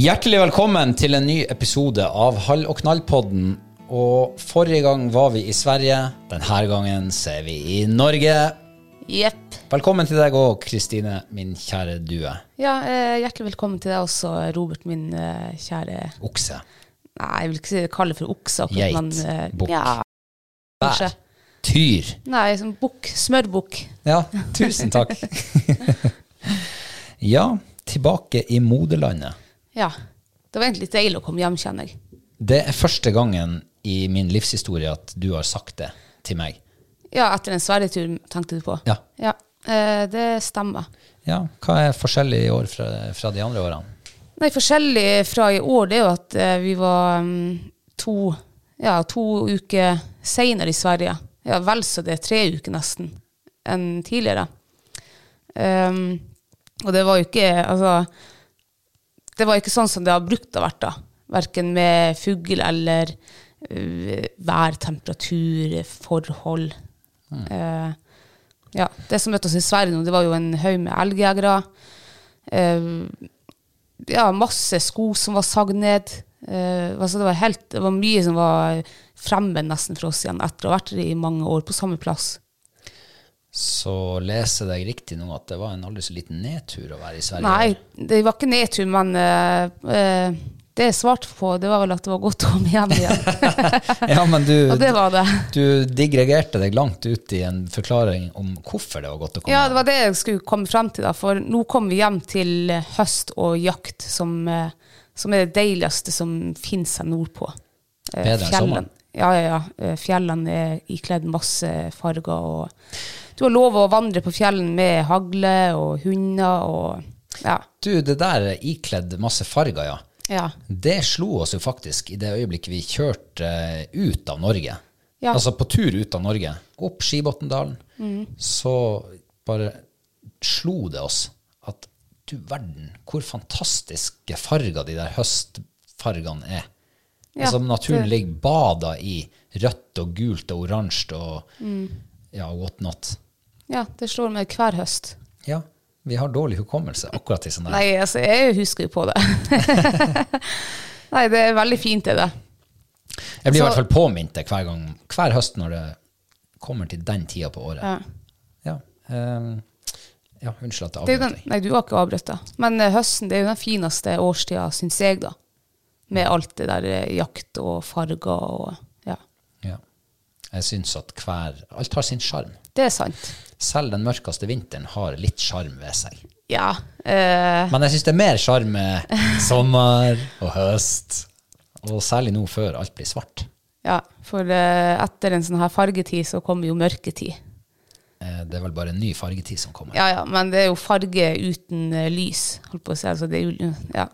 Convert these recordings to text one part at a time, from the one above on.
Hjertelig velkommen til en ny episode av Hall og knall-podden. Og forrige gang var vi i Sverige, denne gangen så er vi i Norge. Jepp. Velkommen til deg òg, Kristine, min kjære due. Ja, eh, hjertelig velkommen til deg også, Robert, min eh, kjære Okse. Nei, jeg vil ikke si- kalle det for okse. akkurat, Geit. men, eh, Bukk. Ja, Bær. kanskje. Tyr. Nei, som bukk. Smørbukk. Ja, tusen takk. ja, tilbake i moderlandet. Ja. Det var egentlig litt deilig å komme hjem, kjenner jeg. Det er første gangen i min livshistorie at du har sagt det til meg. Ja, etter en Sverigetur, tenkte du på? Ja. Ja, eh, det stemmer. Ja, Hva er forskjellig i år fra, fra de andre årene? Nei, forskjellig fra i år, det er jo at eh, vi var mm, to, ja, to uker senere i Sverige. Ja, vel så det er tre uker nesten enn tidligere. Um, og det var jo ikke, altså, det var ikke sånn som det har brukt å vært da. Hverken med fugl eller uh, værtemperatur, forhold. Eh, ja, det som møtte oss i Sverige nå, det var jo en haug med elgjegere. Uh, ja, masse sko som var sagd ned. Altså det, var helt, det var mye som var fremmed nesten for oss igjen, etter å ha vært i mange år på samme plass. Så leser jeg deg riktig nå at det var en aldri så liten nedtur å være i Sverige? Nei, det var ikke nedtur, men uh, uh, det jeg svarte på, det var vel at det var godt å komme hjem igjen. Ja, men du, Og det var det. du digregerte deg langt ut i en forklaring om hvorfor det var godt å komme hjem. Ja, det var det jeg skulle komme frem til, da. For nå kom vi hjem til høst og jakt, som, eh, som er det deiligste som finnes her nordpå. Bedre enn sommeren? Ja, ja, ja. Fjellene er ikledd masse farger, og du har lov å vandre på fjellen med hagle og hunder og ja. Du, det der ikledd masse farger, ja. ja. Det slo oss jo faktisk i det øyeblikket vi kjørte eh, ut av Norge. Ja. Altså på tur ut av Norge. Opp Skibotndalen. Mm. Så bare slo det oss at du verden, hvor fantastiske farger de der høstfargene er. Ja, altså naturen ligger bada i rødt og gult og oransje og Mm. ja, whatnot. Ja, det slår meg hver høst. Ja, vi har dårlig hukommelse akkurat i sånne der. Nei, altså, jeg husker jo på det. Nei, det er veldig fint, det. der. Jeg blir i hvert fall påminnet det hver gang, hver høst når det kommer til den tida på året. Ja. Ja, um, ja unnskyld at jeg avbrøt deg. nei, du har ikke avbrutt. Men eh, høsten det er jo den fineste årstida, syns jeg, da. Med alt det der eh, jakt og farger og Ja. Ja. Jeg syns at hver Alt har sin sjarm. Det er sant. Selv den mørkeste vinteren har litt sjarm ved seg. Ja. Øh... Men jeg syns det er mer sjarm med sommer og høst, og særlig nå før alt blir svart. ja. For eh, etter en sånn her fargetid, så kommer jo mørketid. Eh, Det er vel bare en ny fargetid som kommer. Ja, ja, men det er jo farge uten lys, holdt på å si. Altså, det er jo, ja,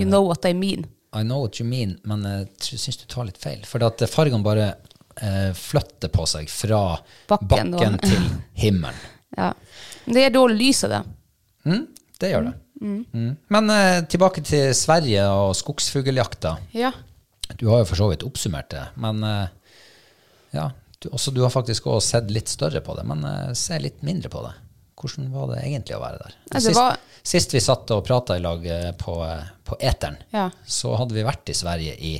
you know what I mean. I know what you mean, men jeg syns du tar litt feil. For at fargene bare eh, flytter på seg fra Bakken bakken, til himmelen. Ja. Det er dårlig lys av det. Mm, det gjør det. Mm. Men eh, tilbake til Sverige og skogsfugljakta. Ja. Du har jo for så vidt oppsummert det, men eh, ja, du, også, du har faktisk også sett litt større på det, men eh, se litt mindre på det. Hvordan var det egentlig å være der? Ja, sist, var- sist vi satt og prata i lag eh, på, eh, på eteren, Ja. så hadde vi vært i Sverige i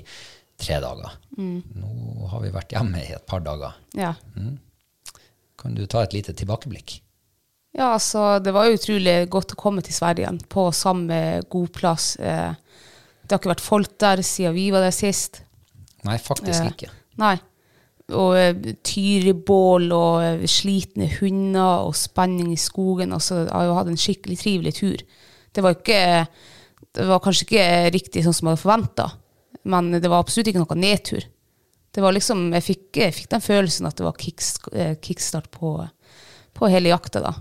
tre dager. Mm. Nå har vi vært hjemme i et par dager. ja. Kan du ta et lite tilbakeblikk? Ja, altså, det var utrolig godt å komme til Sverige igjen, på samme god plass. Eh, det har ikke vært folk der siden vi var der sist. Nei, faktisk Eh, ikke. Nei. Og eh, tyrebål og eh, slitne hunder og spenning i skogen. Altså, jeg har jo hatt en skikkelig trivelig tur. Det var, ikke, det var kanskje ikke riktig sånn som jeg hadde forventa, men det var absolutt ikke noe nedtur. Det var liksom, jeg fikk, jeg fikk den følelsen at det var eh, kickstart på, på hele jakta. da.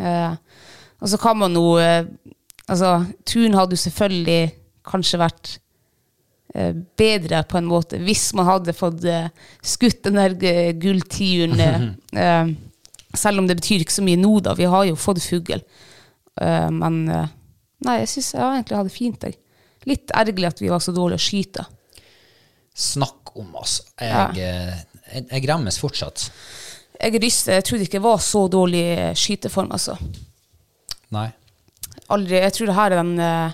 Eh, og så kan man jo eh, Altså, turen hadde jo selvfølgelig kanskje vært eh, bedre på en måte hvis man hadde fått eh, skutt den der gulltiuren. selv om det betyr ikke så mye nå, da. Vi har jo fått fugl. Men nei, jeg syns jeg egentlig hadde fint. Jeg. Litt ergerlig at vi var så dårlige å skyte. Snakk om, altså. Jeg, ja. jeg, jeg gremmes fortsatt. Jeg ryster. Jeg trodde ikke det var så dårlig eh, skyteform, altså. Nei. aldri Jeg tror det her er den eh,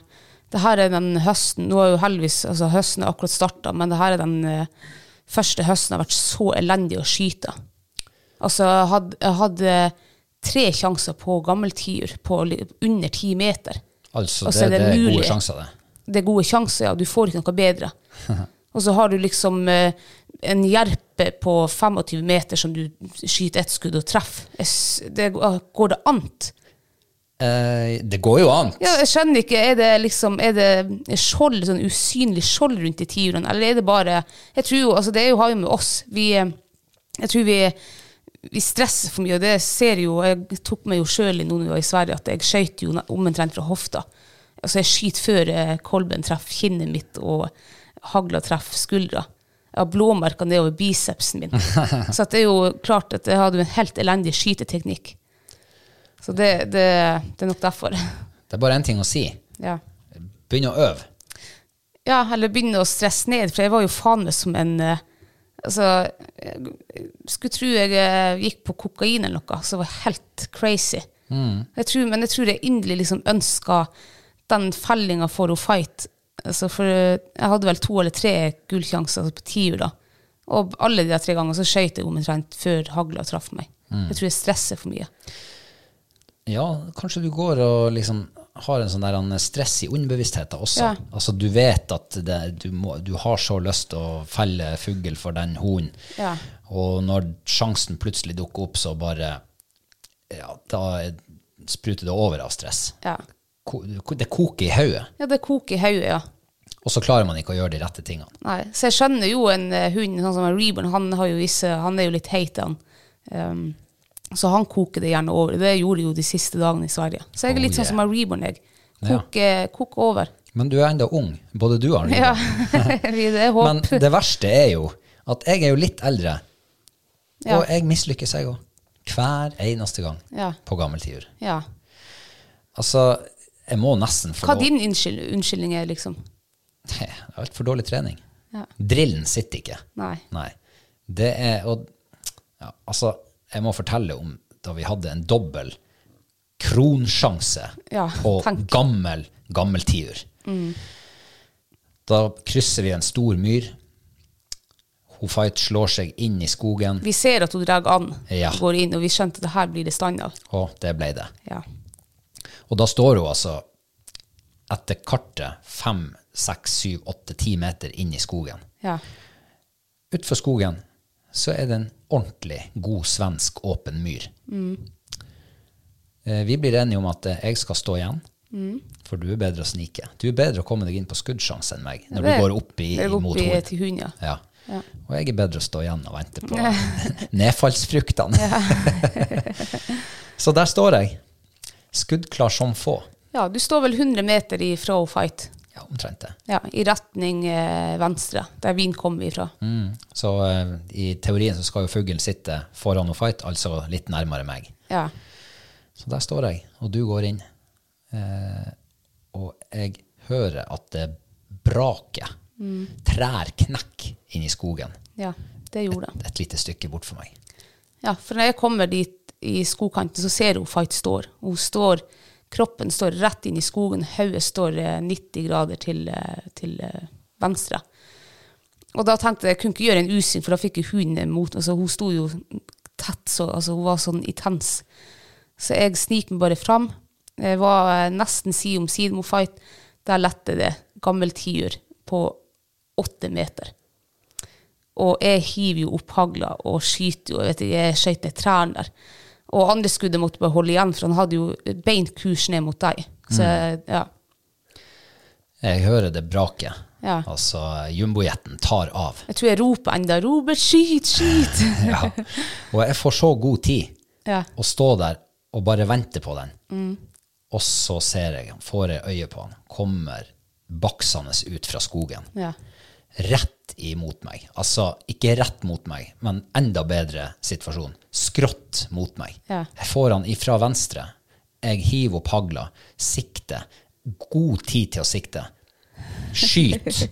det her er den høsten Nå er jo heldigvis altså høsten er akkurat starta, men det her er den eh, første høsten har vært så elendig å skyte. Altså, jeg hadde, jeg hadde tre sjanser på gammeltiur på under ti meter. Altså, det, er det det er gode sjanser, det. Det er gode sjanser, ja. Du får ikke noe bedre. Og så har du liksom eh, en jerpe på 25 meter som du skyter ett skudd og treffer. Det, går det an? Eh, det går jo an. Ja, jeg skjønner ikke, er det liksom Er det skjold, sånn usynlig skjold rundt de tiurene, eller er det bare Jeg tror jo, altså det jo, har jo med oss Vi eh, Jeg tror vi vi stresser for mye, og det ser jo Jeg tok meg jo sjøl i noen år i Sverige, at jeg skøyt jo omtrent fra hofta. Altså, jeg skyter før eh, kolben treffer kinnet mitt, og hagla treffer skuldra. Jeg har blåmerker nedover bicepsen min. Så det er jo klart at jeg hadde en helt elendig skyteteknikk. Så det, det, det er nok derfor. Det er bare én ting å si. Ja. Begynn å øve. ja, eller begynne å stresse ned, for jeg var jo faen meg som en eh, Altså, jeg skulle tro jeg eh, gikk på kokain eller noe, så det var helt crazy. Jeg tror, men jeg tror jeg inderlig liksom ønska den fellinga for å fight. Altså, for eh, jeg hadde vel to eller tre gullsjanser på tiur, da. Og alle de tre gangene så skøyt jeg omtrent før hagla traff meg. Jeg tror jeg stresser for mye. Ja, kanskje du går og liksom har en sånn der en stress i underbevisstheten også. Ja. Altså, du vet at det, du, må, du har så lyst til å felle fugl for den hunden, Ja. og når sjansen plutselig dukker opp, så bare Ja, da er- spruter det over av stress. Ja, Det koker i hodet, ja det koker i hodet, ja. og så klarer man ikke å gjøre de rette tingene. Nei, så jeg skjønner jo en eh, hund, sånn som Reborn, han, har jo visse, han er jo litt heit, han. Um, så han koker det gjerne over. Det gjorde jo de siste dagene i Sverige. Så jeg er Oh, litt sånn som en Reborn, jeg. Ja. Koker, koker over. Men du er enda ung, både du og Arne. Ja, det er håp. Men det verste er jo at jeg er jo litt eldre, Ja. og jeg mislykkes, jeg òg. Hver eneste gang Ja. på gammeltiur. ja. Altså, jeg må nesten få Hva er din unnskyld, unnskyldning er, liksom? Altfor dårlig trening. Ja. Drillen sitter ikke. Nei. Nei. Det er og, ja, Altså, jeg må fortelle om da vi hadde en dobbel kronsjanse Ja, på tenk. gammel gammeltiur. Da krysser vi en stor myr. Hun Fight slår seg inn i skogen, Vi ser at hun drar an, Ja. går inn, og vi skjønte at det her blir det standard. og det ble det. Ja. Og da står hun altså etter kartet fem, seks, syv, åtte, ti meter inn i skogen. Ja. Utfor skogen så er det en ordentlig god svensk åpen myr. Mm. Vi blir enige om at eh, jeg skal stå igjen, for du er bedre å snike. Du er bedre å komme deg inn på skuddsjanse enn meg når du går opp i, går mot opp til hund, ja. Ja. Og jeg er bedre å stå igjen og vente på nedfallsfruktene. så der står jeg, skuddklar som få. Ja, du står vel 100 meter ifra å fight. Ja, omtrent det. Ja, i retning eh, venstre, der vinen kommer ifra. Mm. Så eh, i teorien så skal jo fuglen sitte foran og fight, altså litt nærmere meg. Ja. Så der står jeg, og du går inn. Eh, og jeg hører at det braker. Trær knekker inn i skogen. ja, det gjorde det. Et lite stykke bort for meg. Ja, for når jeg kommer dit i skogkanten, så ser hun Fight står. Hun står, kroppen står rett inn i skogen, hodet står eh, 90 grader til, eh, til eh, venstre. Og da tenkte jeg jeg kunne ikke gjøre en usyn, for da fikk jeg hunden mot altså Hun sto jo tett, så altså, hun var sånn intens. Så jeg snik meg bare fram. Jeg var eh, nesten side om side med Fight. Der lette det gammel tiur på åtte meter. Og jeg hiver jo opp hagla og skyter jo. Jeg, vet jeg skøyt ned trærne der. Og andre skuddet måtte bare holde igjen, for han hadde jo beint kurs ned mot deg. Så ja. Jeg hører det braket. Ja. Altså, jumbojeten tar av. Jeg tror jeg roper enda 'Robert, skyt, skyt!' Ja. Og jeg får så god tid ja. å stå der og bare vente på den. Og så ser jeg, får jeg øye på han, kommer baksende ut fra skogen. ja. Rett imot meg. Altså, ikke rett mot meg, men enda bedre situasjon. Skrått mot meg. Ja. Jeg får han ifra venstre. Jeg hiver opp hagla, sikter. God tid til å sikte. Skyt.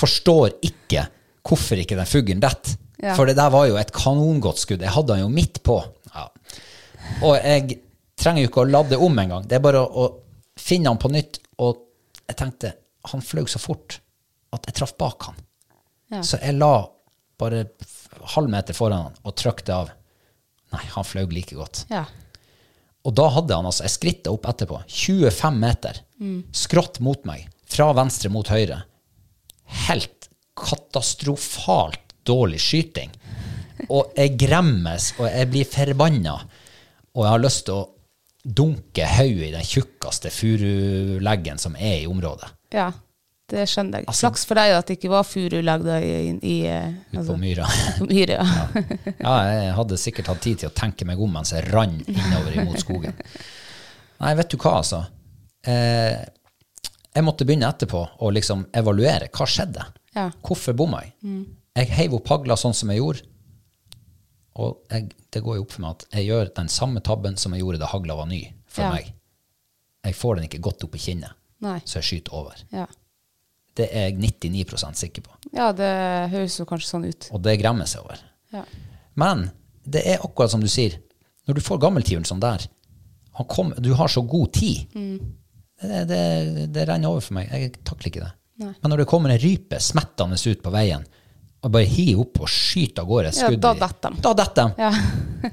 Forstår ikke hvorfor ikke den fuglen detter. Ja. For det der var jo et kanongodt skudd. Jeg hadde han jo midt på. Ja. Og jeg trenger jo ikke å ladde om engang. Det er bare å, å finne han på nytt. Og jeg tenkte, han fløy så fort at jeg traff bak han. Ja. Så jeg la bare halv meter foran han og trykte av. Nei, han fløy like godt. ja. Og da hadde han altså, jeg skrittet opp etterpå, 25 meter, skrått mot meg, fra venstre mot høyre. Helt katastrofalt dårlig skyting. Og jeg gremmes, og jeg blir forbanna. Og jeg har lyst til å dunke hodet i den tjukkeste furuleggen som er i området. ja. Det skjønner jeg. Altså- Flaks for deg at det ikke var i eh, Ute altså, på myra. på myra. Ja. Ja, jeg hadde sikkert hatt tid til å tenke meg om mens jeg rant innover imot skogen. Nei, vet du hva, altså. Eh, jeg måtte begynne etterpå å liksom evaluere. Hva skjedde? Ja. Hvorfor bomma jeg? Jeg heiv opp hagla sånn som jeg gjorde. Og jeg, det går jo opp for meg at jeg gjør den samme tabben som jeg gjorde da hagla var ny for Ja. meg. Jeg får den ikke godt opp i kinnet, Nei. så jeg skyter over. Ja. Det er jeg 99% sikker på. ja, det høres jo kanskje sånn ut. Og det gremmer jeg over. Ja. Men det er akkurat som du sier. Når du får gammeltyren sånn der, han kom, du har så god tid. Det, det, det renner over for meg. Jeg takler ikke det. Men når det kommer en rype smettende ut på veien, og bare hiver opp og skyter av gårde skudd Ja, da detter de. Da detter de. Ja.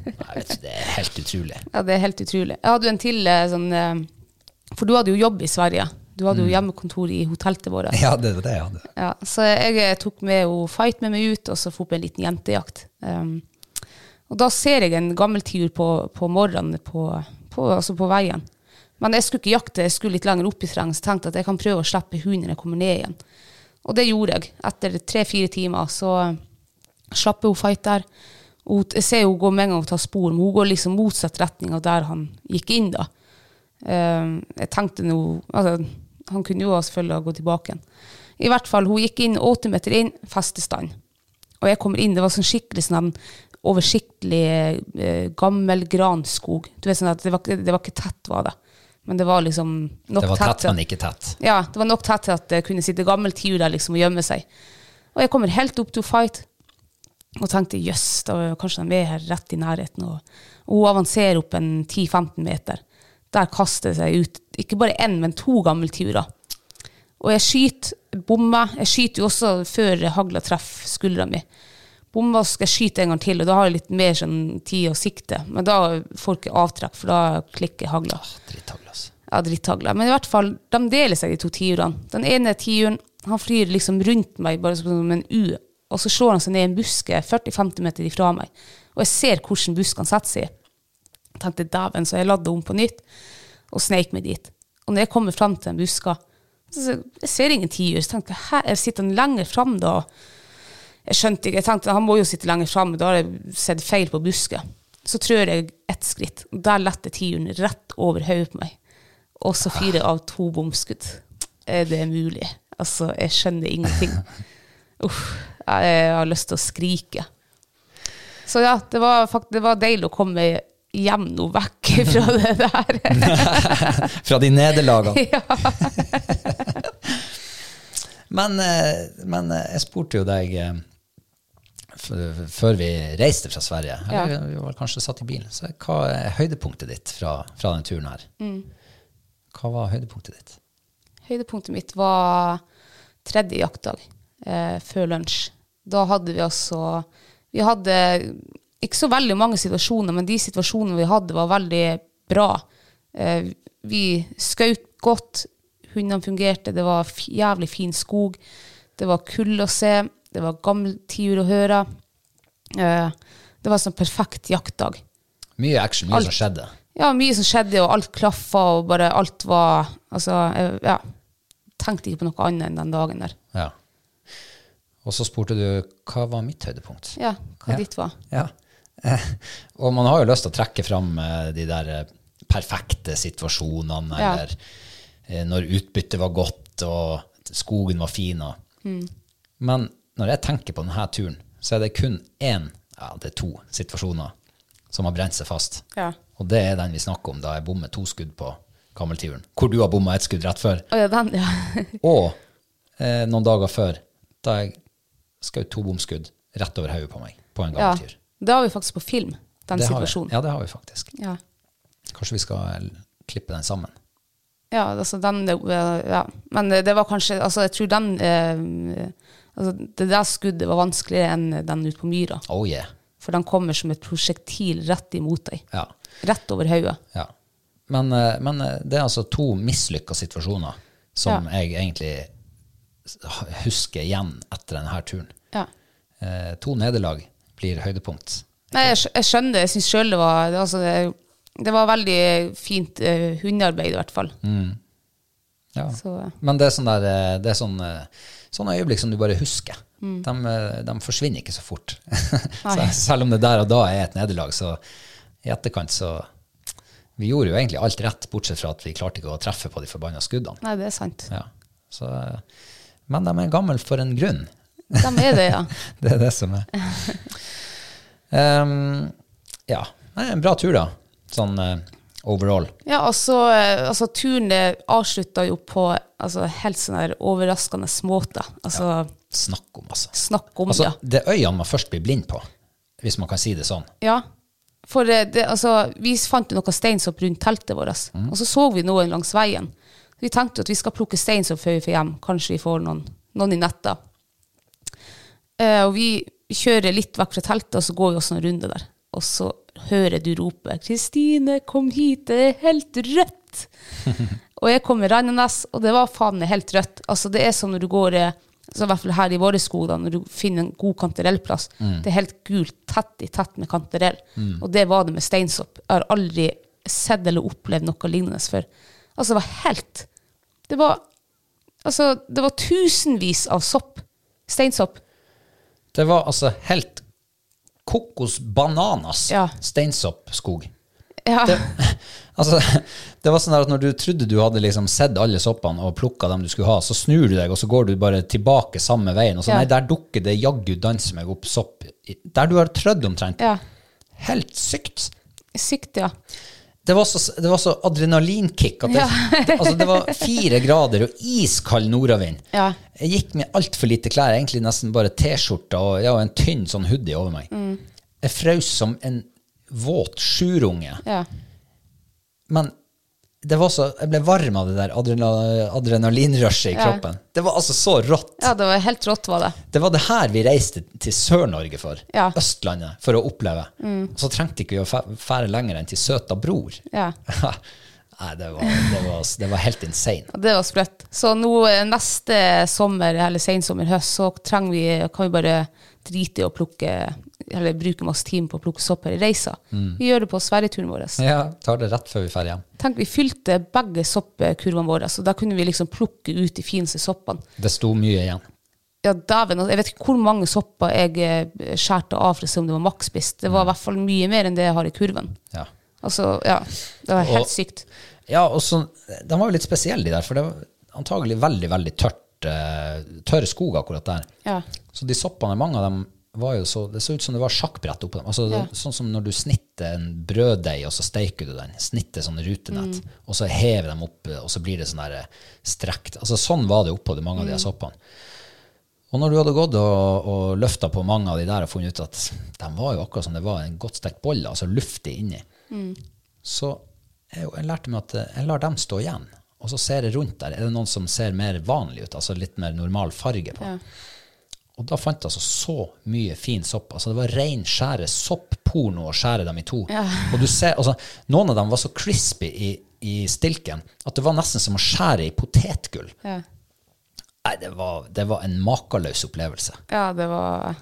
Nei, du, Det er helt utrolig. Ja, det er helt utrolig. Jeg hadde jo en til eh, sånn eh, For du hadde jo jobb i Sverige. Du hadde jo hjemmekontor i hotellet vårt. Ja, det var det jeg hadde. Ja, så jeg eh, tok med henne Fight med meg ut, og så for på en liten jentejakt. Um, og da ser jeg en gammeltiur på, på morgenen på, på, altså på veien. Men jeg skulle ikke jakte, jeg skulle litt lenger opp i terrenget, så tenkte jeg at jeg kan prøve å slippe hunden når jeg kommer ned igjen. Og det gjorde jeg. Etter tre-fire timer så slapp hun Fight der. Og jeg ser hun går med en gang og tar spor, men hun går liksom motsatt retning av der han gikk inn da. Um, jeg tenkte nå altså, Han kunne jo selvfølgelig ha gått tilbake igjen. I hvert fall, hun gikk inn åtte meter inn, festestand. Og jeg kommer inn, det var sånn skikkelig sånn oversiktlig eh, gammel granskog. Du vet sånn at det var, det var ikke tett, var det. Men det var liksom nok tett. Det var tett, tett, men ikke tett. ja, det var nok tett til at det kunne sitte gammel tiur der liksom og gjemme seg. Og jeg kommer helt opp til fight og tenkte jøss, da var kanskje de er her rett i nærheten. Og, og hun avanserer opp en 10-15 meter. Der kaster det seg ut ikke bare én, men to gammeltiurer. Og jeg skyter, bommer. Jeg skyter jo også før hagla treffer skuldra mi. Bommer, skal jeg skyte en gang til, og da har jeg litt mer sånn tid å sikte. Men da får jeg ikke avtrekk, for da klikker hagla. Dritthagle, altså. Ja, dritthagla. Men i hvert fall, de deler seg, de to tiurene. Den ene tiuren han flyr liksom rundt meg, bare som en U, og så slår han seg ned i en buske 40-50 meter ifra meg. Og jeg ser hvordan busken setter seg. Jeg tenkte dæven, så jeg ladde om på nytt og sneik meg dit. Og når jeg kommer fram til den buska, så jeg ser ingen tiur. Så tenkte jeg, her sitter han lenger fram da. Jeg skjønte ikke, jeg tenkte han må jo sitte lenger fram, da har jeg sett feil på buska. Så trør jeg ett skritt, og der letter tiuren rett over hodet på meg. Og så fyrer jeg av to bomskudd. Er det mulig? Altså, jeg skjønner ingenting. Uff, jeg har lyst til å skrike. Så ja, det var, faktisk, det var deilig å komme hjem nå vekk fra det der. Fra de nederlagene. ja. Men, eh, men eh, jeg spurte jo deg eh, før vi reiste fra Sverige, Ja. vi var kanskje satt i bilen, så hva er høydepunktet ditt fra, fra denne turen her? Mm. Hva var høydepunktet ditt? Høydepunktet mitt var tredje jaktdag eh, før lunsj. Da hadde vi altså Vi hadde ikke så veldig mange situasjoner, men de situasjonene vi hadde, var veldig bra. Eh, vi skjøt godt, hundene fungerte, det var jævlig fin skog. Det var kull å se, det var gamle tiur å høre. Eh, det var en sånn perfekt jaktdag. Mye action, mye Alt. som skjedde. Ja, mye som skjedde, og alt klaffa, og bare alt var Altså, jeg, ja. Tenkte ikke på noe annet enn den dagen der. Ja. Og så spurte du hva var mitt høydepunkt? Ja, hva Ja. ditt var. Ja. Eh, og man har jo lyst til å trekke fram eh, de der eh, perfekte situasjonene, Ja. eller når utbyttet var godt og skogen var fin. Og. Mm. Men når jeg tenker på denne turen, så er det kun én, ja, det er to situasjoner som har brent seg fast. Ja. Og det er den vi snakker om da jeg bommer to skudd på Kammelturen, hvor du har bomma ett skudd rett før. Oh, ja, den, ja. Og eh, noen dager før, da jeg skjøt to bomskudd rett over hodet på meg på en ja. gammeltiur. Det har vi faktisk på film, den Det situasjonen. Ja, det har vi faktisk. Ja. Kanskje vi skal klippe den sammen. Ja, altså den Ja. Men det var kanskje Altså, jeg tror den eh, altså, Det der skuddet var vanskeligere enn den ute på myra. Oh yeah. For den kommer som et prosjektil rett imot deg. Ja. Rett over hodet. ja. Men, eh, men eh, det er altså to mislykka situasjoner som jeg egentlig husker igjen etter denne turen. Ja. Eh, to nederlag blir høydepunkt. Nei, jeg, skjønner jeg skjønner. Jeg syns sjøl det var det, altså, det, det var veldig fint uh, hundearbeid, i hvert fall. Ja. Så Men det er sånn der, eh, det er sånn, eh, sånne øyeblikk som du bare husker. Mm. De, de forsvinner ikke så fort. så, selv om det der og da er et nederlag, så i etterkant så Vi gjorde jo egentlig alt rett, bortsett fra at vi klarte ikke å treffe på de forbanna skuddene. Nei, det er sant. Ja. Så, men de er gamle for en grunn. De er det, ja. Det er det som er. Um, ja. Er en bra tur, da. Sånn uh, overall. Ja, altså, eh, altså, turen avslutta jo på altså, helt sånn der overraskende måte. Altså, Snakk om, altså. snakk om altså det. det øynene man først blir blind på, hvis man kan si det sånn. Ja. For eh, det, altså, vi fant jo noe steinsopp rundt teltet vårt, og så så vi noen langs veien. Vi tenkte at vi skal plukke steinsopp før vi får hjem. Kanskje vi får noen, noen i netta. Eh, og vi kjører litt vekk fra teltet, og så går vi også en runde der. Og så hører du rope 'Kristine, kom hit, det er helt rødt'. og jeg kommer rennende, og det var faen meg helt rødt. Altså, det er som når du går eh, så i hvert fall her i våre skog, når du finner en god kantarellplass. Det er helt gult, tett i tett med kantarell. Og det var det med steinsopp. Jeg har aldri sett eller opplevd noe lignende før. Altså, det var helt Det var Altså, det var tusenvis av sopp. Steinsopp. Det var altså helt kokos bananas Ja. steinsoppskog. Ja. Det, altså, det var sånn at når du trodde du hadde liksom sett alle soppene og plukka dem du skulle ha, så snur du deg, og så går du bare tilbake samme veien. Og så Ja. nei, der dukker det jaggu danse meg opp sopp. Der du har trødd omtrent. ja. Helt sykt. Sykt, ja. Det var så, det var så adrenalinkick at det, altså det var fire grader og iskald nordavind. Ja. Jeg gikk med altfor lite klær, egentlig nesten bare T-skjorte og, ja, og en tynn sånn hoodie over meg. Mm. Jeg frøs som en våt sjurunge. ja. Men det var så, jeg ble varm av det der adrena, adrenalinrushet i kroppen. Det var altså så rått. Ja, det var helt rått, var det. Det var det her vi reiste til Sør-Norge for. Ja. Østlandet, for å oppleve. Mm. så trengte ikke vi å fære lenger enn til Søta Bror. Ja. Nei, det var, det, var, det var helt insane. Det var sprøtt. Så nå eh, neste sommer, eller sensommer, høst, så trenger vi, kan vi bare drite i å plukke, eller bruker masse tid på å plukke sopper i reisa. Vi gjør det på Sverigeturen vår. Ja, tar det rett før vi drar hjem. Tenk, vi fylte begge soppkurvene våre, så da kunne vi liksom plukke ut de fineste soppene. Det sto mye igjen. Ja, dæven, altså, jeg vet ikke hvor mange sopper jeg eh, skjærte av for å se om det var maksspist. Det var i hvert fall mye mer enn det jeg har i kurven. Ja. Altså, ja, det var helt Og- sykt. Ja, og så, De var jo litt spesielle, de der, for det var antagelig veldig veldig tørt, eh, tørr skog akkurat der. Ja. Så de soppene, mange av dem så Det så ut som det var sjakkbrett oppå dem. Altså, det, Ja. Sånn som når du snitter en brøddeig, og så steiker du den. Snitter sånne rutenett. Mm. Og så hever dem opp, og så blir det sånn eh, strekt. Altså, sånn var det oppå de mange av Mm. de her soppene. Og når du hadde gått og, og løfta på mange av de der og funnet ut at de var jo akkurat som det var en godt stekt bolle, altså luftig inni, Mm. så jeg, jeg lærte meg at eh, jeg lar dem stå igjen. Og så ser jeg rundt der. Er det noen som ser mer vanlig ut? Altså litt mer normal farge på? Ja. Og da fant jeg altså så mye fin sopp. Altså det var ren skjære soppporno å skjære dem i to. Og du ser, altså, noen av dem var så crispy i, i stilken at det var nesten som å skjære i potetgull. Ja. Nei, det var, det var en makeløs opplevelse. ja, det var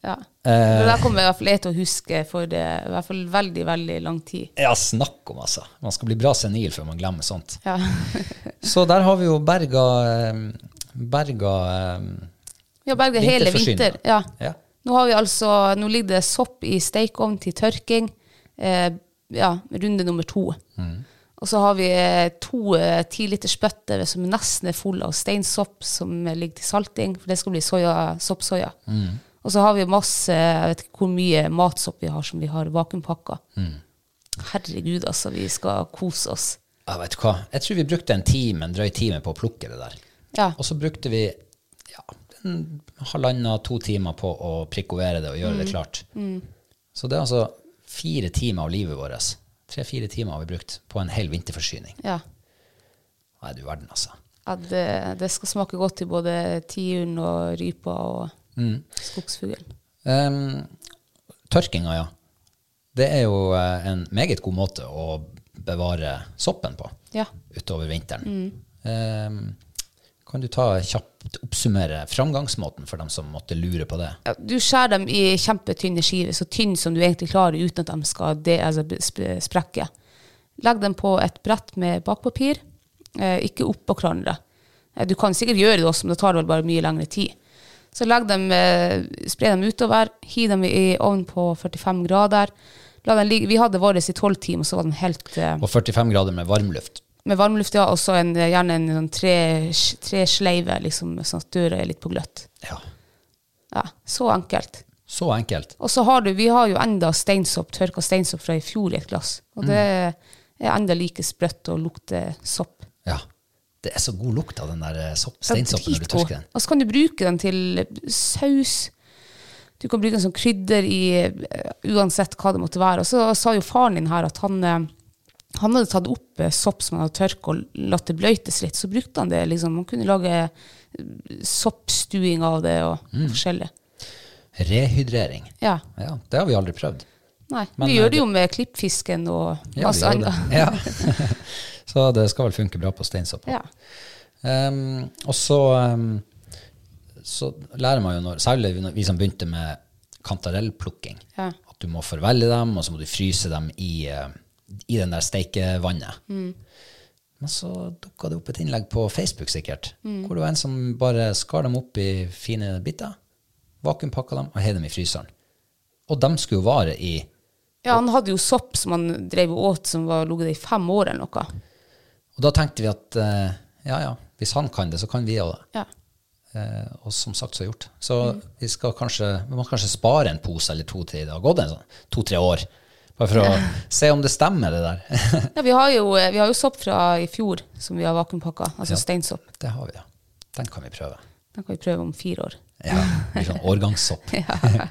Ja. Eh. det kommer i hvert fall jeg til å huske for det, i hvert fall veldig, veldig lang tid. Ja, snakk om, altså. Man skal bli bra senil før man glemmer sånt. Ja. Så der har vi jo berga eh, Berga har berga hele vinter. Ja. Ja. Nå, har vi altså, nå ligger det sopp i stekeovn til tørking. Eh, ja, runde nummer to. Og så har vi eh, to eh, tiliters bøtter som nesten er fulle av steinsopp som ligger til salting, for det skal bli soya, soppsoya. Og så har vi masse, jeg vet ikke hvor mye matsopp vi har som vi har vakuumpakka. Herregud, altså, vi skal kose oss. Jeg vet hva, jeg tror vi brukte en time, en drøy time på å plukke det der. Ja. Og så brukte vi ja, en halvannen, to timer på å prikovere det og gjøre Mm. det klart. Så det er altså fire timer av livet vårt. Tre-fire timer har vi brukt på en hel vinterforsyning. ja. Nei, du verden, altså. Ja, det, det skal smake godt til både tiuren og rypa og skogsfuglen. Um, tørkinga, ja. Det er jo eh, en meget god måte å bevare soppen på Ja. utover vinteren. Um, kan du ta kjapt oppsummere framgangsmåten for dem som måtte lure på det? Ja, du skjærer dem i kjempetynne skiver, så tynn som du egentlig klarer uten at de skal de, altså, sprekke. Legg dem på et brett med bakpapir, eh, ikke oppå hverandre. Eh, du kan sikkert gjøre det også, men da tar det vel bare mye lengre tid. Så legg dem, eh, spre dem utover, hiv dem i ovnen på 45 grader. Vi hadde vår i 12 timer, så var den helt eh, Og 45 grader med varmluft. Med varmluft, ja, og så en, gjerne en sånn tre, tresleive, liksom, sånn at døra er litt på gløtt. Ja, Ja, så enkelt. så enkelt. Og så har du, vi har jo enda steinsopp, tørka steinsopp fra i fjor i et glass. Og det er enda like sprøtt og lukter sopp. Ja. Det er så god lukt av den der eh, sopp, steinsoppen når du tørker den. Og så kan du bruke den til saus. Du kan bruke den som krydder i eh, uansett hva det måtte være. Og så sa jo faren din her at han, eh, han hadde tatt opp eh, sopp som han hadde tørka og latt det bløytes litt. Så brukte han det. liksom. Man kunne lage eh, soppstuing av det og Mm. forskjellig. Rehydrering. Ja. Ja, det har vi aldri prøvd. Nei, Men, vi eh, gjør det jo med klippfisken og Ja, masse annet. Ja. så det skal vel funke bra på steinsopp. Ja. Um, og så, um, så lærer man jo, når, særlig vi som begynte med kantarellplukking, at du må forvelle dem, og så må du fryse dem i, eh, i den der steikevannet. Men så dukka det opp et innlegg på Facebook sikkert, hvor det var en som bare skar dem opp i fine biter, vakuumpakka dem og heiv dem i fryseren. Og de skulle jo vare i Ja, han hadde jo sopp som han drev og åt som var ligget der i fem år eller noe. Og da tenkte vi at eh, ja, ja, hvis han kan det, så kan vi òg det. Ja. Eh, og som sagt så gjort. Så vi skal kanskje, vi må kanskje spare en pose eller to til det har gått sånn to-tre år. Bare for å se om det stemmer, det der. ja vi, har jo, vi har jo sopp fra i fjor som vi har vakuumpakka, altså Ja. steinsopp. det har vi, ja. Den kan vi prøve. Den kan vi prøve om fire år. Ja, litt sånn årgangssopp.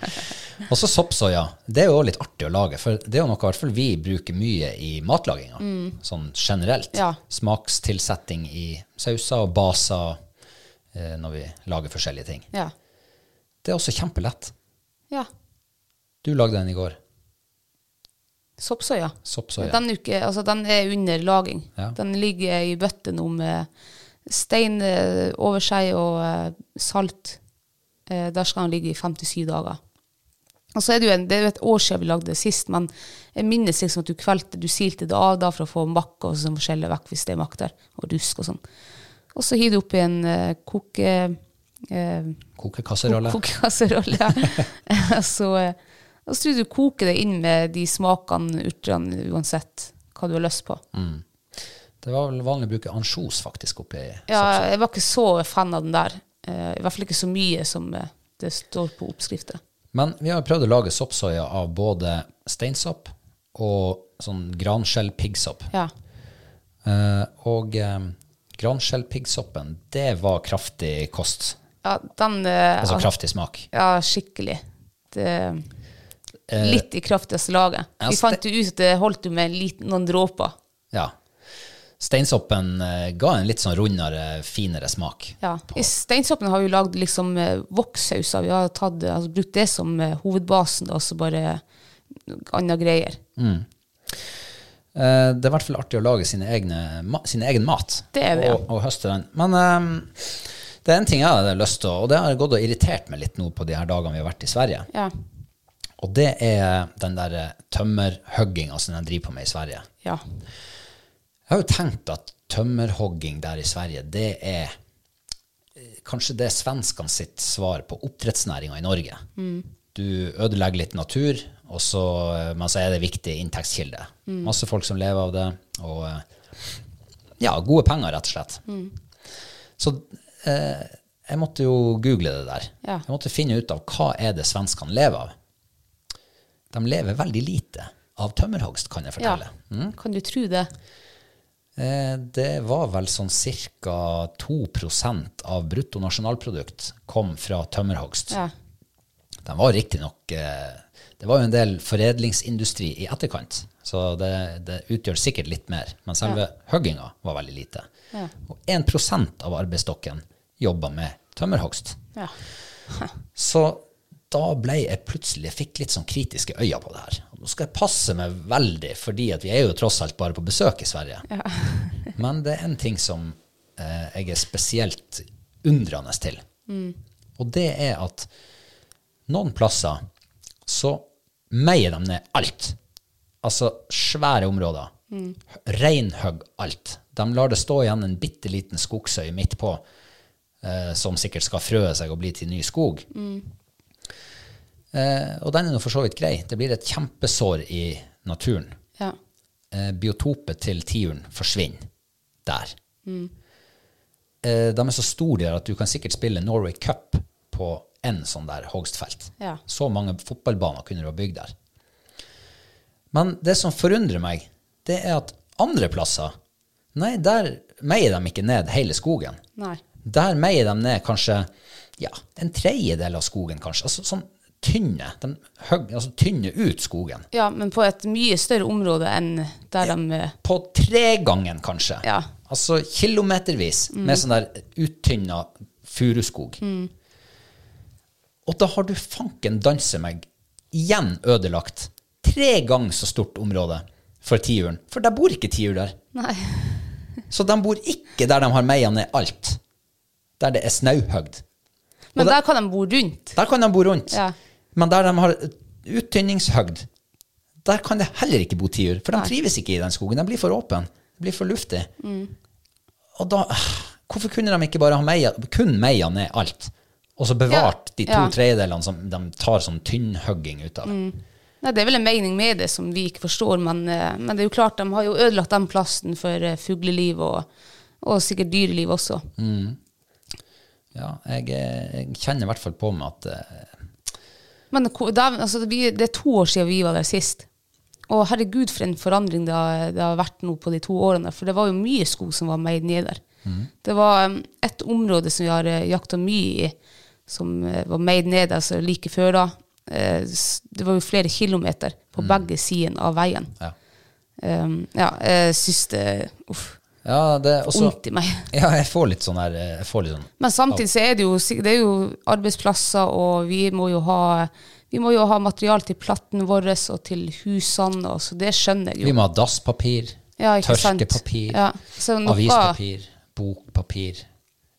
og så soppsoya. Det er jo litt artig å lage, for det er jo noe i hvert fall vi bruker mye i matlaginga. Sånn generelt. Ja. Smakstilsetting i sauser og baser eh, når vi lager forskjellige ting. Ja. Det er også kjempelett. ja. Du lagde den i går. Soppsoya. Soppsoya. Den, ikke- altså, den er under laging. Ja. Den ligger i bøtte nå med stein eh, over seg og eh, salt. Eh, der skal den ligge i 57 dager. Og så er det jo en, det er jo et år siden vi lagde det sist, men jeg minnes liksom at du kvelte, du silte det av da for å få makk og sånn forskjellig vekk hvis det er makk der, og rusk og sånn. Og så hiver du oppi en uh, koke... Uh, Kokekasserolle. Kokekasserolle, ja. så, uh, så tror du du koker det inn med de smakene, urtene, uansett hva du har lyst på. Mm. Det var vel vanlig å bruke ansjos faktisk oppi Ja, jeg var ikke så fan av den der. Uh, I hvert fall ikke så mye som uh, det står på oppskrifta. Men vi har prøvd å lage soppsoya av både steinsopp og sånn granskjell-piggsopp. Ja. Uh, og um, granskjell-piggsoppen, det var kraftig kost. ja, den uh, Altså kraftig smak. Ja, skikkelig. Det, litt i kraftigste laget. ja, Vi fant jo ut at det holdt jo med litt liten, noen dråper. Ja. Steinsoppen uh, ga en litt sånn rundere, finere smak. Ja. I steinsoppen har vi lagd liksom uh, wokssauser. Vi har tatt, eh, altså, brukt det som hovedbasen, og så bare andre greier. Eh, det er i hvert fall artig å lage sine egne, sin egen mat. Det det, ja. og, og høste den. Men ehm, det er en ting jeg hadde lyst til, og det har gått og irritert meg litt nå på de her dagene vi har vært i Sverige. Ja. Og det er den der eh, tømmerhugginga som de driver på med i Sverige. ja. Jeg har jo tenkt at tømmerhogging der i Sverige, det er eh, kanskje det er svenskene sitt svar på oppdrettsnæringa i Norge. Du ødelegger litt natur, og så, eh, men så er det viktig inntektskilde. Masse folk som lever av det, og ja, gode penger, rett og slett. Så eh, jeg måtte jo google det der. Ja. Jeg måtte finne ut av hva er det svenskene lever av. De lever veldig lite av tømmerhogst, kan jeg fortelle. ja. fortelle. Kan du tro det? Eh, Det var vel sånn ca. 2% av bruttonasjonalprodukt kom fra tømmerhogst. Ja. Den var riktignok Det var jo en del foredlingsindustri i etterkant, så det, det utgjør sikkert litt mer. Men selve hugginga var veldig lite. Ja. Og 1 av arbeidsstokken jobba med tømmerhogst. Ja. Så da ble jeg plutselig, jeg fikk litt sånn kritiske øyne på det her. Nå skal jeg passe meg veldig, fordi at vi er jo tross alt bare på besøk i Sverige. Men det er en ting som eh, jeg er spesielt undrende til. Og det er at noen plasser så meier de ned alt. Altså svære områder. Reinhugg alt. De lar det stå igjen en bitte liten skogsøy midt på, eh, som sikkert skal frøe seg og bli til ny skog. Eh, og den er nå for så vidt grei. Det blir et kjempesår i naturen. Ja. Eh, biotopet til tiuren forsvinner der. Eh, de er så store der at du kan sikkert spille Norway Cup på en sånn der hogstfelt. Ja. Så mange fotballbaner kunne du ha bygd der. Men det som forundrer meg, det er at andre plasser, nei, der meier de ikke ned hele skogen. Nei. Der meier de ned kanskje ja, en tredjedel av skogen, kanskje. Altså sånn tynne. De høg, altså, tynner ut skogen. Ja, men på et mye større område enn der de eh, På tregangen, kanskje. Ja. Altså kilometervis med sånn der uttynna furuskog. Og da har du fanken danse meg igjen ødelagt tre ganger så stort område for tiuren. For der bor ikke tiur der. Nei. Så de bor ikke der de har meia ned alt. Der det er snauhøgd. Men der, der kan de bo rundt. Der kan de bo rundt. Ja. Men der de har uttynningshøgd, der kan det heller ikke bo tiur. For de trives ikke i den skogen. De blir for åpen. De blir for luftig. Mm. Og da Hvorfor kunne de ikke bare ha meia, kun meia ned alt? Og så bevart Ja, de to ja. tredjedelene som de tar sånn tynnhugging ut av? Nei, det er vel en mening med det som vi ikke forstår, men, eh, men det er jo klart de har jo ødelagt den plassen for eh, fugleliv og, og sikkert dyreliv også. Ja, jeg, eh, jeg kjenner i hvert fall på meg at Men da, altså, vi, det er to år siden vi var der sist. Og herregud, for en forandring det har, det har vært nå på de to årene. For det var jo mye skog som var meid ned der. Det var um, et område som vi har uh, jakta mye i, som eh, var meid ned altså like før da. Eh, det var jo flere kilometer på begge sider av veien. Ja. Um, ja, jeg syns det Uff. Ja, det også Vondt i meg. Ja, jeg får litt sånn her eh, sånn Men samtidig så er det jo, det er jo arbeidsplasser, og vi må jo ha vi må jo ha material til platten vår og til husene, og så det skjønner jeg jo. Vi må ha dasspapir, Ja, tørkepapir, Ja, noe- avispapir, bokpapir.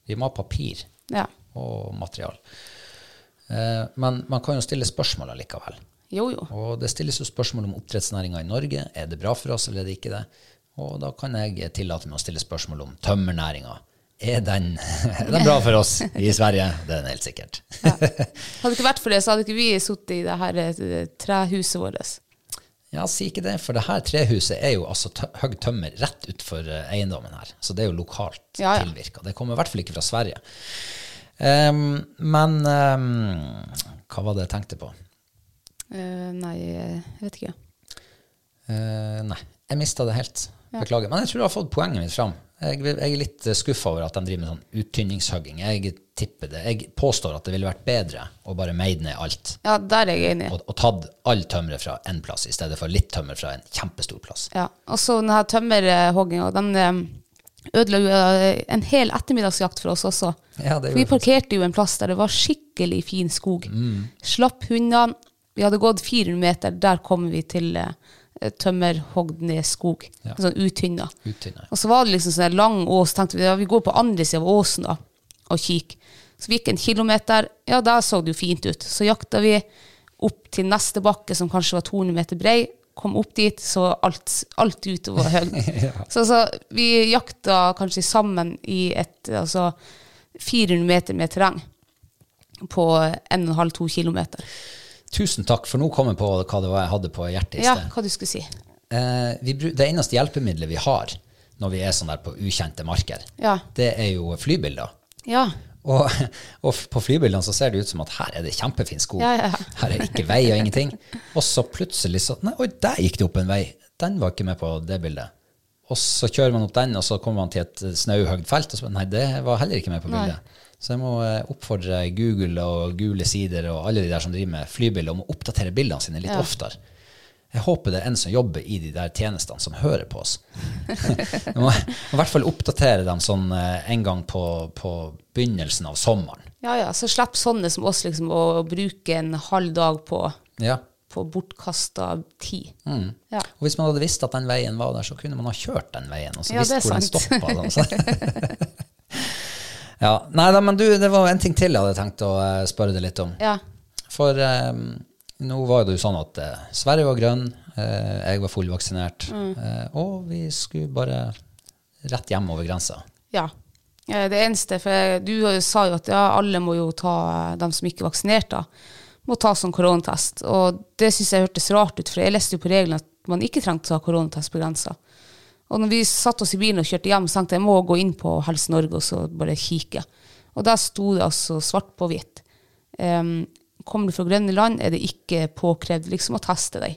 Vi må ha papir Ja. og material. Eh, men man kan jo stille spørsmål allikevel. Jo, jo. Og det stilles jo spørsmål om oppdrettsnæringa i Norge. Er det bra for oss, eller er det ikke det? Og da kan jeg tillate meg å stille spørsmål om tømmernæringa. Er den, er den bra for oss i Sverige? Det er den helt sikkert. Hadde det ikke vært for det, så hadde ikke vi sittet i det her eh, trehuset vårt. Ja, si ikke det, for det her trehuset er jo altså høy tømmer rett utfor eh, eiendommen her. Så det er jo lokalt Ja, ja. tilvirka. Det kommer i hvert fall ikke fra Sverige. Um, men um, hva var det jeg tenkte på? Uh, nei, jeg vet ikke. Uh, nei, jeg mista det helt. Beklager. Men jeg tror jeg har fått poenget mitt fram. Jeg, jeg er litt skuffa over at de driver med sånn uttynningshugging. Jeg tipper det. Jeg påstår at det ville vært bedre å bare meide ned alt. Ja, der er jeg enig. Og, og tatt all tømmeret fra én plass, i stedet for litt tømmer fra en kjempestor plass. Ja. Og så denne tømmerhogginga, den eh, ødela jo eh, en hel ettermiddagsjakt for oss også. Ja, det vi parkerte jo en plass der det var skikkelig fin skog. Mm. Slapp hundene. Vi hadde gått 400 meter, der kom vi til eh, tømmerhogd ned skog. Ja. Sånn uttynna. Uttynna, ja. Og så var det liksom sånn lang ås. tenkte vi ja, vi går på andre sida av åsen da, og kikker. Så vi gikk en kilometer. Ja, der så det jo fint ut. Så jakta vi opp til neste bakke, som kanskje var 200 meter brei. Kom opp dit, så alt, alt utover høyden. Så altså, vi jakta kanskje sammen i et altså 400 meter med terreng på 1,5-2 kilometer. Tusen takk, for nå kom jeg på hva det var jeg hadde på hjertet i Ja, sted. hva du skulle si. Eh, det eneste hjelpemiddelet vi har når vi er sånn der på ukjente marker, Ja. det er jo flybilder. Ja. Og, og på flybildene så ser det ut som at her er det kjempefin skog. Ja, ja, ja. Her er ikke vei og ingenting. Og så plutselig så Nei, oi, der gikk det opp en vei. Den var ikke med på det bildet. Og så kjører man opp den, og så kommer man til et snauhøyt felt, og så nei, det var heller ikke med på bildet. Så jeg må eh, oppfordre Google og Gule Sider og alle de der som driver med flybilder, om å oppdatere bildene sine litt Ja. oftere. Jeg håper det er en som jobber i de der tjenestene, som hører på oss. Vi må, i hvert fall oppdatere dem sånn eh, en gang på, på begynnelsen av sommeren. Ja, ja, så slipp sånne som oss liksom å bruke en halv dag på, Ja. på bortkasta tid. Mm. Ja. Og hvis man hadde visst at den veien var der, så kunne man ha kjørt den veien, og så Ja, visst hvor sant. den stoppa. Sånn. Ja, nei da, men du, det var en ting til jeg hadde tenkt å eh, spørre deg litt om. Ja. For eh, nå var det jo sånn at eh, Sverige var grønn, eh, jeg var fullvaksinert, Mm. eh, og vi skulle bare rett hjem over grensa. ja. Eh, Det eneste, for du sa jo at ja, alle må jo ta, de som ikke er vaksinert da, må ta sånn koronatest. Og det synes jeg hørtes rart ut, for jeg leste jo på reglene at man ikke trengte å ta koronatest på grensa. Og når vi satt oss i bilen og kjørte hjem, så tenkte jeg jeg må gå inn på Helse Norge og så bare kikke. Og der sto det altså svart på hvitt. Um, kommer du fra grønne land, er det ikke påkrevd liksom å teste deg.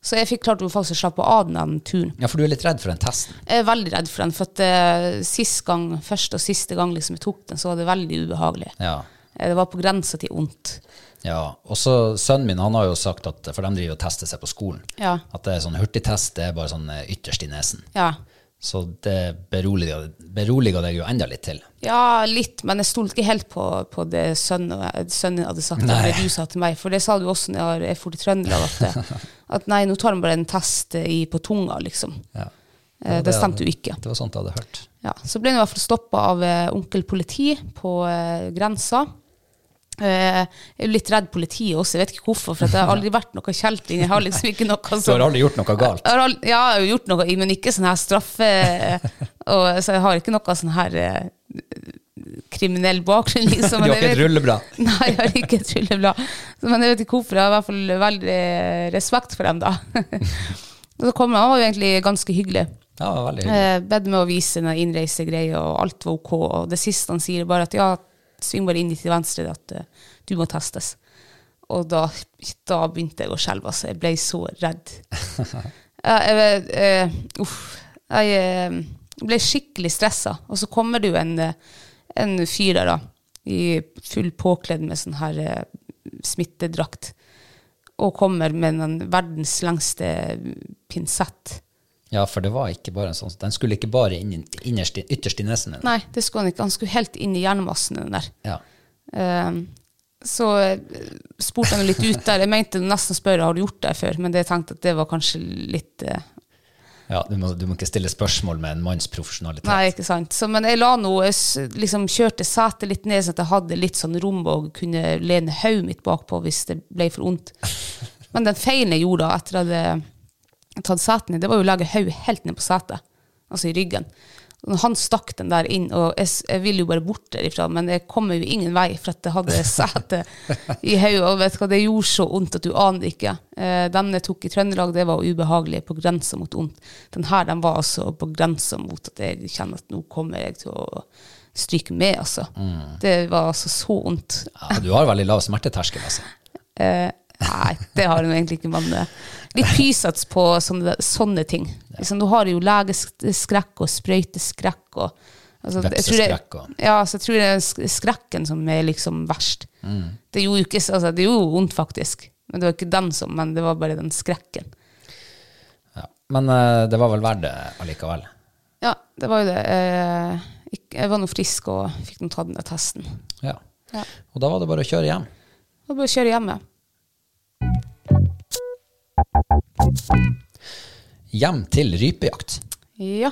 Så jeg fikk klart å faktisk slappe av den turen. Ja, for du er litt redd for den testen. Jeg er veldig redd for den, for at uh, sist gang, første og siste gang liksom jeg tok den, så var det veldig ubehagelig. Ja. Eh, Det var på grensa til ondt. Ja, og så sønnen min han har jo sagt at, for de driver og tester seg på skolen, Ja. at det er sånn hurtigtest, det er bare sånn eh, ytterst i nesen. Ja. Så det beroliger, beroliger deg jo enda litt til. ja, litt, men jeg stolte ikke helt på, på det sønnen, sønnen hadde sagt, Nei. det du sa til meg, for det sa du også når jeg for til Trøndelag, at, at nei, nå tar de bare en test i, på tunga, liksom. Ja. Eh, Det stemte jo ikke. Det var sånt jeg hadde hørt. Ja, så ble han i hvert fall stoppa av eh, onkel politi på eh, grensa. Eh, jeg er litt redd politiet også, jeg vet ikke hvorfor, for det har aldri vært noe kjelting. Jeg har liksom ikke noe Du har aldri gjort noe galt? jeg har al- ja, jeg har gjort noe, men ikke sånn her straffe og, Så jeg har ikke noe sånn her eh, kriminell bakgrunn, liksom. Du har ikke et rulleblad? Nei, jeg har ikke et rulleblad. Men jeg vet ikke hvorfor. Jeg har i hvert fall veldig respekt for dem, da. Og så kom han, han var jo egentlig ganske hyggelig. Ja, veldig hyggelig. Bedt med å vise innreisegreier og alt var ok. Og det siste han sier, er bare at ja, sving bare inn til venstre, at uh, du må testes. Og da, da begynte jeg å skjelve, altså. Jeg ble så redd. Ja, jeg, eh, uff. Jeg eh, ble skikkelig stressa. Og så kommer det jo en, en fyr der, da, i full påkledd med sånn her smittedrakt, og kommer med den verdens lengste pinsett. Ja, for det var ikke bare en sånn Den skulle ikke bare inn, innerst, ytterst i nesen din. Nei, det skulle han ikke. Han skulle helt inn i hjernemassen den der. Ja. Um, så eh, spurte han litt ut der. Jeg mente nesten å spørre har du gjort det før, men det jeg tenkte at det var kanskje litt uh, Ja, du må, du må ikke stille spørsmål med en manns profesjonalitet. Nei, ikke sant. Så, men jeg la noe, jeg liksom kjørte setet litt ned, sånn at jeg hadde litt sånn rom og kunne lene hodet mitt bakpå hvis det ble for vondt. Men den feilen jeg gjorde da, etter at jeg hadde tatt seten i, det var jo å legge hodet helt ned på setet, altså i ryggen. Han stakk den der inn, og jeg, jeg ville jo bare bort derifra, men jeg kommer jo ingen vei, for at jeg hadde setet i hodet, og vet du hva, det gjorde så vondt at du aner ikke. Eh, den jeg tok i Trøndelag, det var ubehagelig, på grensa mot vondt. Den her, den var altså på grensa mot at jeg kjenner at nå kommer jeg til å stryke med, altså. Det var altså så vondt. Ja, du har veldig lav smerteterskel, altså. Eh, nei, det har hun egentlig ikke, men eh, litt pysats på sånne, sånne ting. Liksom, du har jo legeskrekk og sprøyteskrekk og altså, Vepseskrekk og- Ja, så jeg tror det er skrekken som er liksom verst. Det gjorde jo ikke altså, Det gjorde vondt, faktisk. Men det var ikke den som, men det var bare den skrekken. Ja. Men uh, det var vel verdt det allikevel. Ja, det var jo det. Eh, jeg var nå frisk og fikk nå tatt den testen. Ja. Ja. Og da var det bare å kjøre hjem. Det var bare å kjøre hjemme. Hjem til rypejakt. Ja.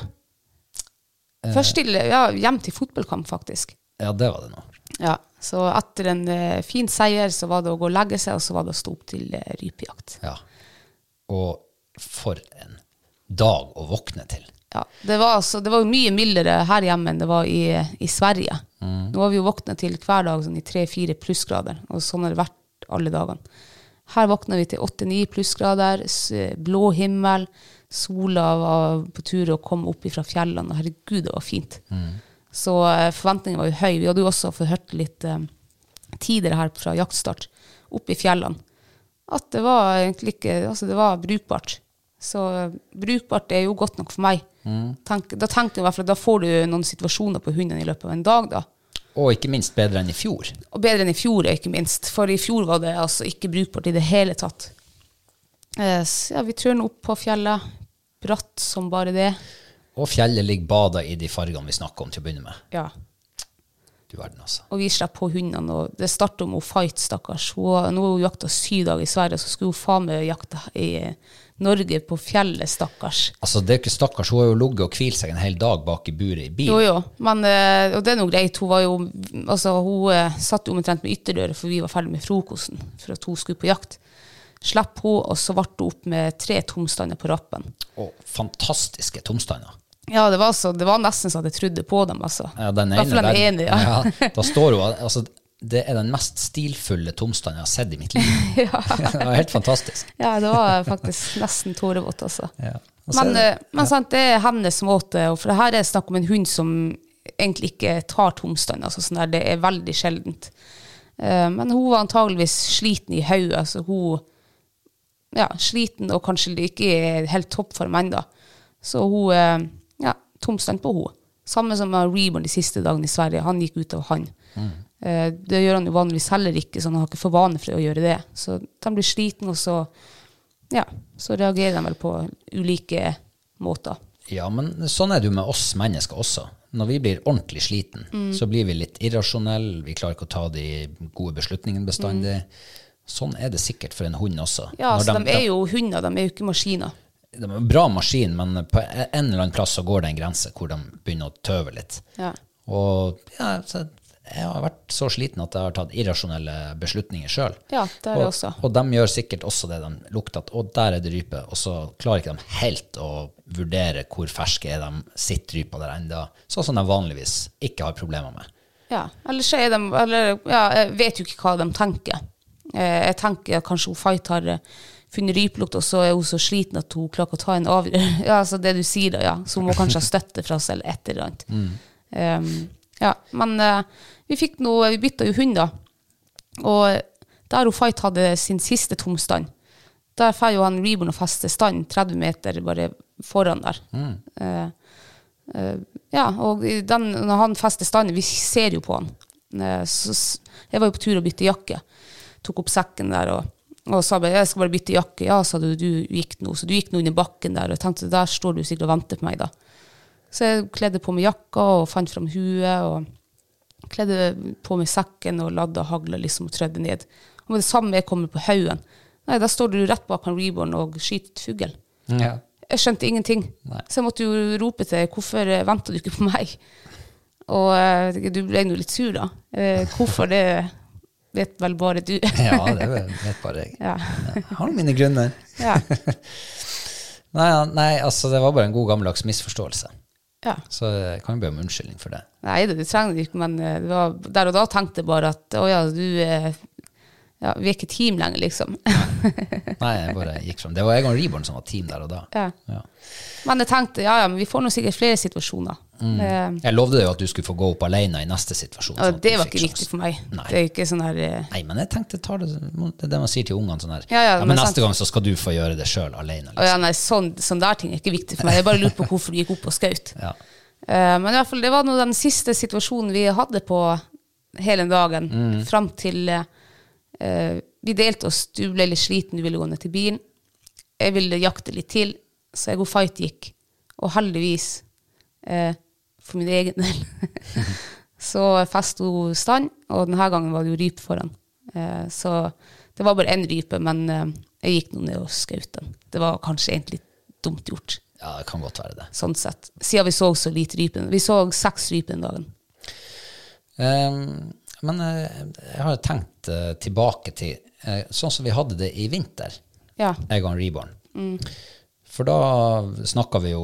Først til, ja, hjem til fotballkamp, faktisk. Ja, det var det nå. Ja, så etter en uh, fin seier, så var det å gå og legge seg, og så var det å stå opp til uh, rypejakt. Ja. Og for en dag å våkne til. Ja, det var, altså, det var mye mildere her hjemme enn det var i, i Sverige. Nå har vi jo våkna til hver dag sånn i tre-fire plussgrader, og sånn har det vært alle dagene. Her våkna vi til åtte-ni plussgrader, blå himmel, sola var på tur å komme opp fra fjellene, og herregud, det var fint. Så eh, forventningene var jo høye. Vi hadde jo også fått hørt litt um, tidligere her fra jaktstart, oppe i fjellene, at det var egentlig ikke Altså, det var brukbart. Så eh, brukbart er jo godt nok for meg. Tenk, da tenker jeg i hvert fall da får du noen situasjoner på hundene i løpet av en dag, da. Og ikke minst bedre enn i fjor. Og bedre enn i fjor, ikke minst. For i fjor var det altså ikke brukbart i det hele tatt. Eh, så ja, vi trør nå opp på fjellet. Bratt som bare det. Og fjellet ligger bada i de fargene vi snakker om til å begynne med. Ja. Du verden, altså. Og vi slipper på hundene. Og det starter med hun Fight, stakkars. Hun, nå har hun jakta syv dager i Sverige, så skulle hun faen meg jakte i Norge på fjellet, stakkars. Altså, det er jo ikke stakkars. Hun har jo ligget og hvilt seg en hel dag bak i buret i Jo, bilen. jo. Men, eh, og det er nå greit. Hun var jo altså, hun eh, satt jo omtrent med ytterdøra, for vi var ferdig med frokosten for at hun skulle på jakt. Slapp hun, og så ble hun opp med tre tomstander på rappen. Å, fantastiske tomstander. Ja, det var, så, det var nesten så jeg trodde på dem, altså. Ja, den fall den ene, ja. ja. Da står hun altså, Det er den mest stilfulle tomstanden jeg har sett i mitt liv. ja. det var helt fantastisk. Ja, det var faktisk nesten tårevått, altså. Ja. Men, det- men ja. sant, det er hennes måte, for det her er snakk om en hund som egentlig ikke tar tomstand, altså sånn der, det er veldig sjeldent. Uh, Men hun var antageligvis sliten i hodet, altså hun, ja, sliten og kanskje ikke i helt toppform ennå. Så hun, eh, ja, tomstand på hun. Samme som Reborn de siste dagene i Sverige, han gikk ut av han. Eh, Det gjør han jo vanligvis heller ikke, så han har ikke for vane for å gjøre det. Så de blir sliten, og så ja, så reagerer de vel på ulike måter. Ja, men sånn er det jo med oss mennesker også. Når vi blir ordentlig sliten, Mm. så blir vi litt irrasjonelle. Vi klarer ikke å ta de gode beslutningene bestandig. Sånn er det sikkert for en hund også. Mm. Ja, Når så de, er jo hunder, de er jo ikke maskiner. de er en bra maskin, men på en eller annen plass så går det en grense hvor de begynner å tøve litt. Ja. Og ja, så jeg har vært så sliten at jeg har tatt irrasjonelle beslutninger sjøl. Ja, det og, jeg også. og de gjør sikkert også det de lukter at å, der er det rype, og så klarer ikke de helt å vurdere hvor ferske er de sitter rypa der enda, sånn som de vanligvis ikke har problemer med. Ja, eller så er de Eller ja, jeg vet jo ikke hva de tenker. Eh, Jeg tenker at kanskje hun Fight har eh, funnet rypelukt, og så er hun så sliten at hun klarer ikke å ta en avgjørelse. Ja, altså det du sier da, ja. Så hun må kanskje ha støtte fra seg eller et eller annet. Um, ja, men eh, vi fikk noe Vi bytta jo hund, da. Og der hun Fight hadde sin siste tomstand, der får jo han Reborn og feste stand 30 meter bare foran der. Mm. Uh, uh, ja, og den, når han fester standen, vi ser jo på han. Uh, så, jeg var jo på tur å bytte jakke. Tok opp sekken der og, og sa bare, jeg skal bare bytte jakke. Ja, sa du, du gikk nå. Så du gikk nå under bakken der, og tenkte, der står du sikkert og venter på meg da. Så jeg kledde på meg jakka og fant fram huet og kledde på meg sekken og ladde hagla liksom og trødde ned. Og med det samme jeg kommer på haugen. Nei, da står du rett bak han Reborn og skyter fugl. Ja. Jeg skjønte ingenting. Nei. Så jeg måtte jo rope til hvorfor eh, venter du ikke på meg? Og eh, du ble nå litt sur, da. Eh, hvorfor det vet vel bare du. Ja, det vet bare jeg. ja. Jeg har mine grunner. Ja. Nei, nei, altså det var bare en god gammeldags misforståelse. Ja. Så jeg kan jo be om unnskyldning for det. Nei, det, trenger du ikke, men eh, det var, der og da tenkte jeg bare at å ja, du eh, ja, Vi er ikke team lenger, liksom. Nei, jeg bare gikk frem. Det var Egon Riborn som var team der og da. ja. Ja. Men jeg tenkte ja, ja, men vi får nå sikkert flere situasjoner. Eh, Jeg lovde deg jo at du skulle få gå opp alene i neste situasjon. ja, sånn det var ikke viktig for meg. Nei. Det er ikke sånn her eh, Nei, men jeg tenkte ta det, det er det man sier til ungene sånn her. Ja, ja, men, men neste sant. gang så skal du få gjøre det sjøl alene. Liksom. ja, nei, sånn, sånn der ting er ikke viktig for meg. Jeg bare lurte på hvorfor du gikk opp og skaut. Ja. Uh, men i hvert fall, det var nå den siste situasjonen vi hadde på hele dagen, fram til uh, Vi delte oss, du ble litt sliten, du ville gå ned til bilen. Jeg ville jakte litt til, så jeg og Fight gikk. Og heldigvis, eh, for min egen del, så festo stand, og denne gangen var det jo rype foran. Eh, så det var bare én rype, men eh, jeg gikk nå ned og skjøt den. Det var kanskje egentlig dumt gjort ja, det kan godt være det. sånn sett. Siden vi så så lite rype. Vi så seks ryper den dagen. Um, men eh, jeg har tenkt uh, tilbake til uh, sånn som vi hadde det i vinter, Ja. Egon Reborn. For da snakka vi jo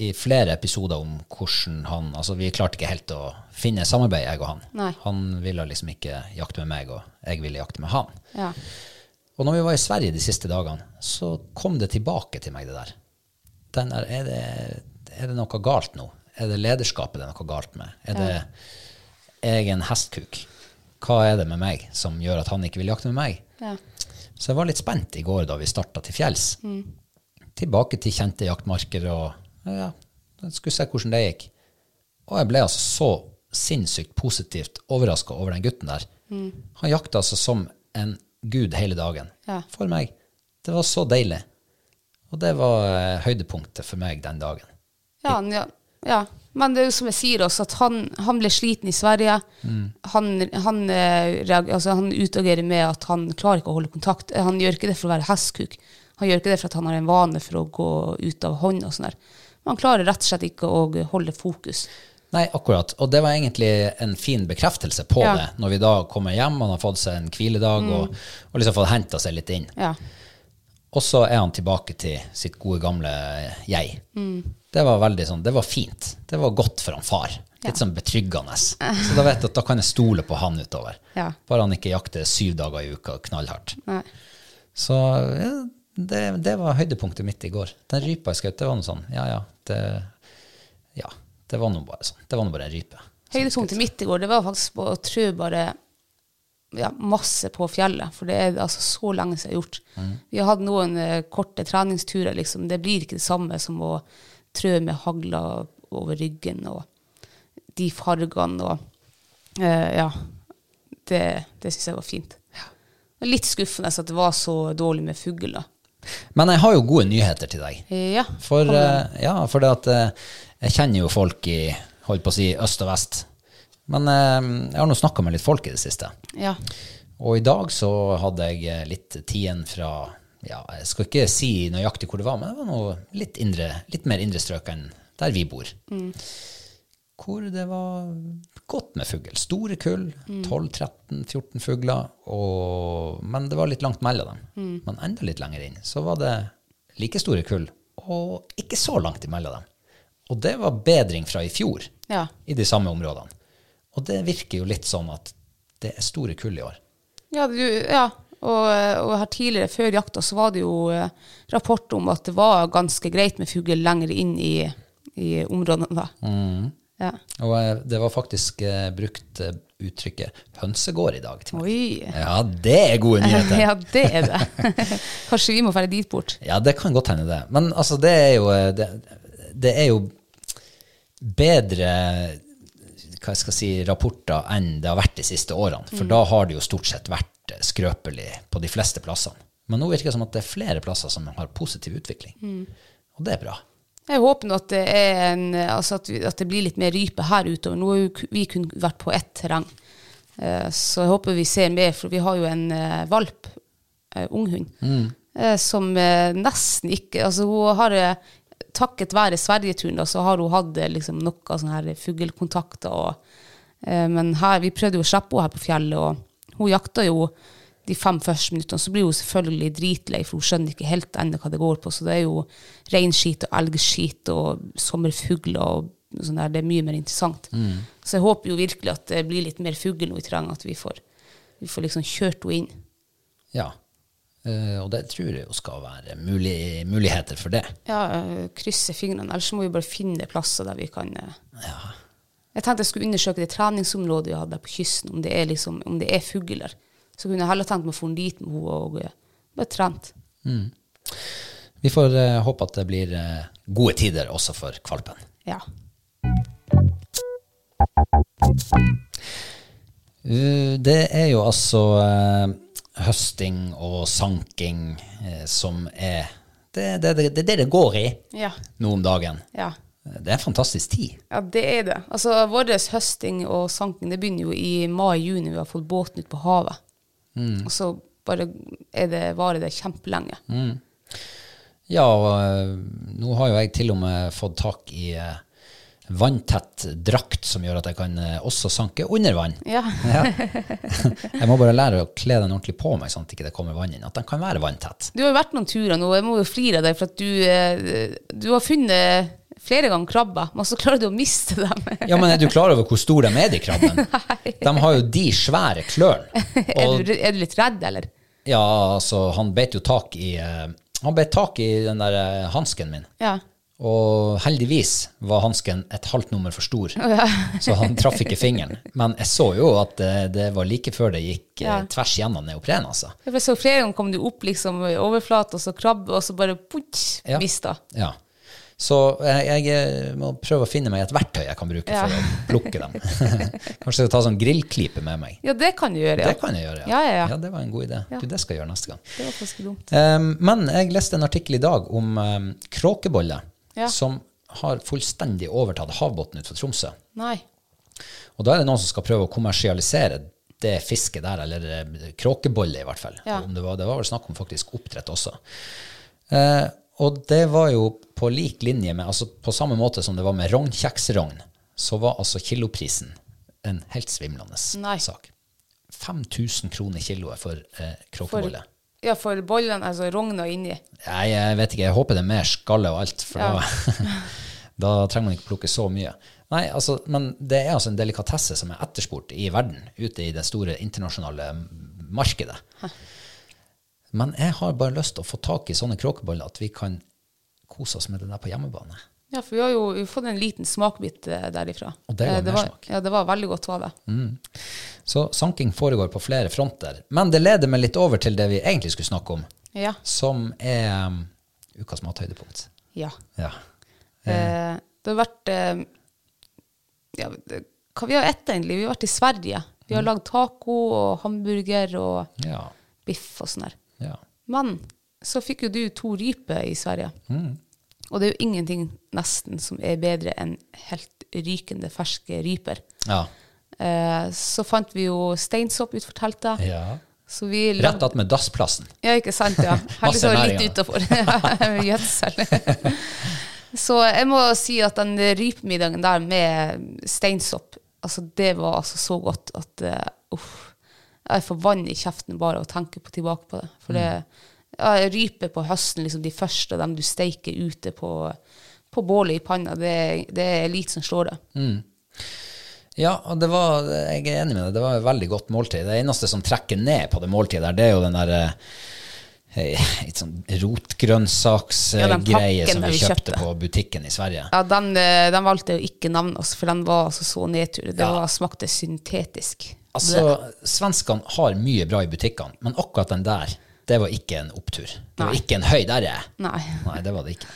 i flere episoder om hvordan han Altså, vi klarte ikke helt å finne samarbeid, jeg og han. Nei. Han ville liksom ikke jakte med meg, og jeg ville jakte med han. Ja. Og når vi var i Sverige de siste dagene, så kom det tilbake til meg, det der. Den der er, det, er det noe galt nå? Er det lederskapet det er noe galt med? Er det jeg er en hestkuk? Hva er det med meg som gjør at han ikke vil jakte med meg? Ja. Så jeg var litt spent i går da vi starta til fjells. Tilbake til kjente jaktmarker og ja, jeg skulle se hvordan det gikk. Og jeg ble altså så sinnssykt positivt overraska over den gutten der. Han jakta altså som en gud hele dagen Ja. for meg. Det var så deilig. Og det var eh, høydepunktet for meg den dagen. Ja, ja, ja. Men det er jo som jeg sier også, at han, han ble sliten i Sverige. Han, han, eh, altså, han utagerer med at han klarer ikke å holde kontakt. Han gjør ikke det for å være hestkuk. Han gjør ikke det for at han har en vane for å gå ut av hånd og sånn der. Men han klarer rett og slett ikke å holde fokus. Nei, akkurat. Og det var egentlig en fin bekreftelse på Ja. det, når vi da kommer hjem, han har fått seg en hviledag og, og liksom fått henta seg litt inn. Ja. Og så er han tilbake til sitt gode, gamle jeg. Det var veldig sånn, det var fint. Det var godt for han far. Litt sånn betryggende. Så da vet jeg at da kan jeg stole på han utover. Ja. Bare han ikke jakter syv dager i uka knallhardt. Nei. Så ja, det, det var høydepunktet mitt i går. Den rypa jeg skjøt, det var noe sånn, ja ja, det, ja, det var nå bare sånn. Det var nå bare en rype. Høydepunktet mitt i går, det var faktisk på å trø bare ja, masse på fjellet, for det er altså så lenge siden jeg har gjort. Vi har hatt noen eh, korte treningsturer, liksom. Det blir ikke det samme som å trø med hagla over ryggen og de fargene og uh, Ja. Det, det syns jeg var fint. Litt skuffende at det var så dårlig med fugl. Men jeg har jo gode nyheter til deg. Ja. For, uh, ja, for det at uh, jeg kjenner jo folk i holdt på å si øst og vest. Men uh, jeg har nå snakka med litt folk i det siste. ja. Og i dag så hadde jeg litt tiden fra ja, Jeg skal ikke si nøyaktig hvor det var, men det var noe litt, indre, litt mer indre strøk enn der vi bor. Hvor det var godt med fugl. Store kull. 12-13-14 fugler. Og, men det var litt langt mellom dem. Men enda litt lenger inn så var det like store kull, og ikke så langt imellom dem. Og det var bedring fra i fjor Ja. i de samme områdene. Og det virker jo litt sånn at det er store kull i år. Ja, du, ja. Og, og her tidligere, før jakta, så var det jo eh, rapport om at det var ganske greit med fugl lenger inn i, i områdene. da. Ja. Og eh, det var faktisk eh, brukt eh, uttrykket 'hønsegård' i dag til meg. Oi. Ja, det er gode nyheter. Ja, det er det. Kanskje vi må dra dit bort. Ja, det kan godt hende det. Men altså, det er jo Det, det er jo bedre hva jeg skal si, rapporter enn det har vært de siste årene. For da har det jo stort sett vært skrøpelig på de fleste plassene. Men nå virker det som at det er flere plasser som har positiv utvikling. Og det er bra. Jeg håper nå at det, en, altså at, at det blir litt mer rype her utover. Nå har vi kun vært på ett terreng. Eh, Så jeg håper vi ser mer, for vi har jo en eh, valp, eh, unghund, eh, som nesten ikke Altså, hun har Takket være Sverigeturen, da, så har hun hatt liksom noe sånne her fuglekontakter. Og, men her, vi prøvde jo å slippe henne her på fjellet, og hun jakta jo de fem første minuttene. Så blir hun selvfølgelig dritlei, for hun skjønner ikke helt ennå hva det går på. Så det er jo reinskit og elgskit og sommerfugler og sånn der. Det er mye mer interessant. Så jeg håper jo virkelig at det blir litt mer fugl nå i terrenget, at vi får, vi får liksom kjørt henne inn. Ja. Eh, og det tror jeg jo skal være mulig, muligheter for det. Ja, øh, krysse fingrene. Ellers må vi bare finne plasser der vi kan ja. Jeg tenkte jeg skulle undersøke det treningsområdet vi hadde på kysten, om det er, liksom, om det er fugler. Så kunne jeg heller tenkt meg å få en dit med henne og øh, bare trent. Vi får uh, håpe at det blir uh, gode tider også for kvalpen. Ja. Uh, det er jo altså eh, høsting og sanking eh, som er det, det, det, det det det går i Ja. nå om dagen. Ja. Det er en fantastisk tid. ja, det er det. Altså, Vår høsting og sanking det begynner jo i mai-juni. Vi har fått båten ut på havet. Og så bare det, varer det kjempelenge. Ja, og eh, nå har jo jeg til og med fått tak i eh, vanntett drakt som gjør at jeg kan eh, også sanke under vann. Ja. Jeg må bare lære å kle den ordentlig på meg, sånn at ikke det kommer vann inn. At den kan være vanntett. Du har jo vært noen turer nå, jeg må jo flire av deg, for at du, du har funnet flere ganger krabber, men så klarer du å miste dem. Ja, men er du klar over hvor store de er, de krabbene? De har jo de svære klørne. er, er du litt redd, eller? ja, altså, han beit jo tak i eh, Han beit tak i den der eh, hansken min. Ja. Og heldigvis var hansken et halvt nummer for stor, Ja. så han traff ikke fingeren. Men jeg så jo at det, det var like før det gikk eh, Ja. tvers gjennom neopren, altså. Jeg så flere ganger kom du opp liksom i overflata, og så krabbe, og så bare putsch, Ja. mista. Ja. Så jeg, jeg eh, må prøve å finne meg et verktøy jeg kan bruke Ja. for å plukke dem. Kanskje ta sånn grillklype med meg. Ja, det kan du gjøre, ja. Det kan jeg gjøre, Ja, ja, ja. det var en god idé. Du, det skal jeg gjøre neste gang. Det var faktisk dumt. Um, men jeg leste en artikkel i dag om um, kråkebolle, Ja. som har fullstendig overtatt havbunnen utenfor Tromsø. Nei. Og da er det noen som skal prøve å kommersialisere det fisket der, eller eh, kråkebolle i hvert fall. Ja. Om det, var, det var vel snakk om faktisk oppdrett også. Eh, og det var jo på lik linje med, altså på samme måte som det var med rognkjeksrogn, så var altså kiloprisen en helt svimlende Nei. sak. 5000 kroner kiloet for eh, kråkebolle. ja, for bollene, altså rogna inni. Nei, jeg vet ikke. Jeg håper det er mer skalle og alt, for Ja. da, da trenger man ikke plukke så mye. Nei, altså, Men det er altså en delikatesse som er etterspurt i verden, ute i det store internasjonale markedet. Men jeg har bare lyst til å få tak i sånne kråkeboller at vi kan kose oss med det der på hjemmebane. Ja, for vi har jo vi har fått en liten smakbit eh, derifra. Og det det, Eh, var, mersmak. Ja, det var veldig godt, var det. Så sanking foregår på flere fronter. Men det leder meg litt over til det vi egentlig skulle snakke om, Ja. som er um, ukas mathøydepunkt. ja. Ja. Eh, det har vært eh, ja, det, Hva vi har etter, egentlig? Vi har vært i Sverige. Vi har lagd taco og hamburger og Ja. biff og sånn der. Ja. Men så fikk jo du to ryper i Sverige. Og det er jo ingenting nesten som er bedre enn helt rykende ferske ryper. ja. Eh, så fant vi jo steinsopp utenfor teltet. ja. Så vi Rett attmed dassplassen. Ja, ikke sant, ja. Heldigvis var litt utafor. Gjødsel. Så jeg må si at den rypemiddagen der med steinsopp, altså det var altså så godt at uh, uff. Jeg får vann i kjeften bare av å tenke på, tilbake på det. For det ja, rype på høsten, liksom de første, dem du steiker ute på, på bålet i panna, det, det er lite som slår det. Ja, og det var, jeg er enig med deg, det var et veldig godt måltid. Det eneste som trekker ned på det måltidet der, det er jo den der litt et sånn rotgrønnsaksgreie ja, som vi vi kjøpte kjøpte. på butikken i Sverige. Ja, den, eh, den valgte jo ikke navnet oss, for den var altså så nedtur. Det Ja. var, smakte syntetisk. Altså, svenskene har mye bra i butikkene, men akkurat den der, det var ikke en opptur. Det var Nei. ikke en høy derre. Nei. Nei, det var det ikke.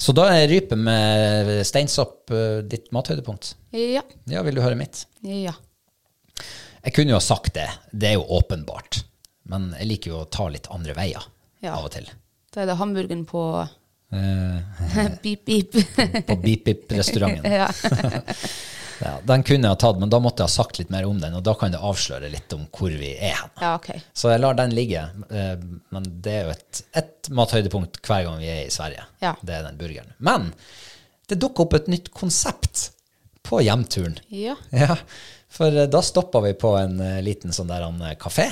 Så da er rype med steinsopp eh, ditt mathøydepunkt. Ja. Ja, vil du høre mitt? Ja. Jeg kunne jo ha sagt det, det er jo åpenbart. Men jeg liker jo å ta litt andre veier Ja. av og til. Da er det hamburgeren på Eh, beep, beep. på Beep Beep-restauranten. ja. Ja, den kunne jeg ha tatt, men da måtte jeg ha sagt litt mer om den, og da kan det avsløre litt om hvor vi er hen. Ja, okay. Så jeg lar den ligge, eh, men det er jo et, et mathøydepunkt hver gang vi er i Sverige. Ja. Det er den burgeren. Men det dukka opp et nytt konsept på hjemturen. Ja. Ja, for eh, da stoppa vi på en eh, liten sånn der en, kafé.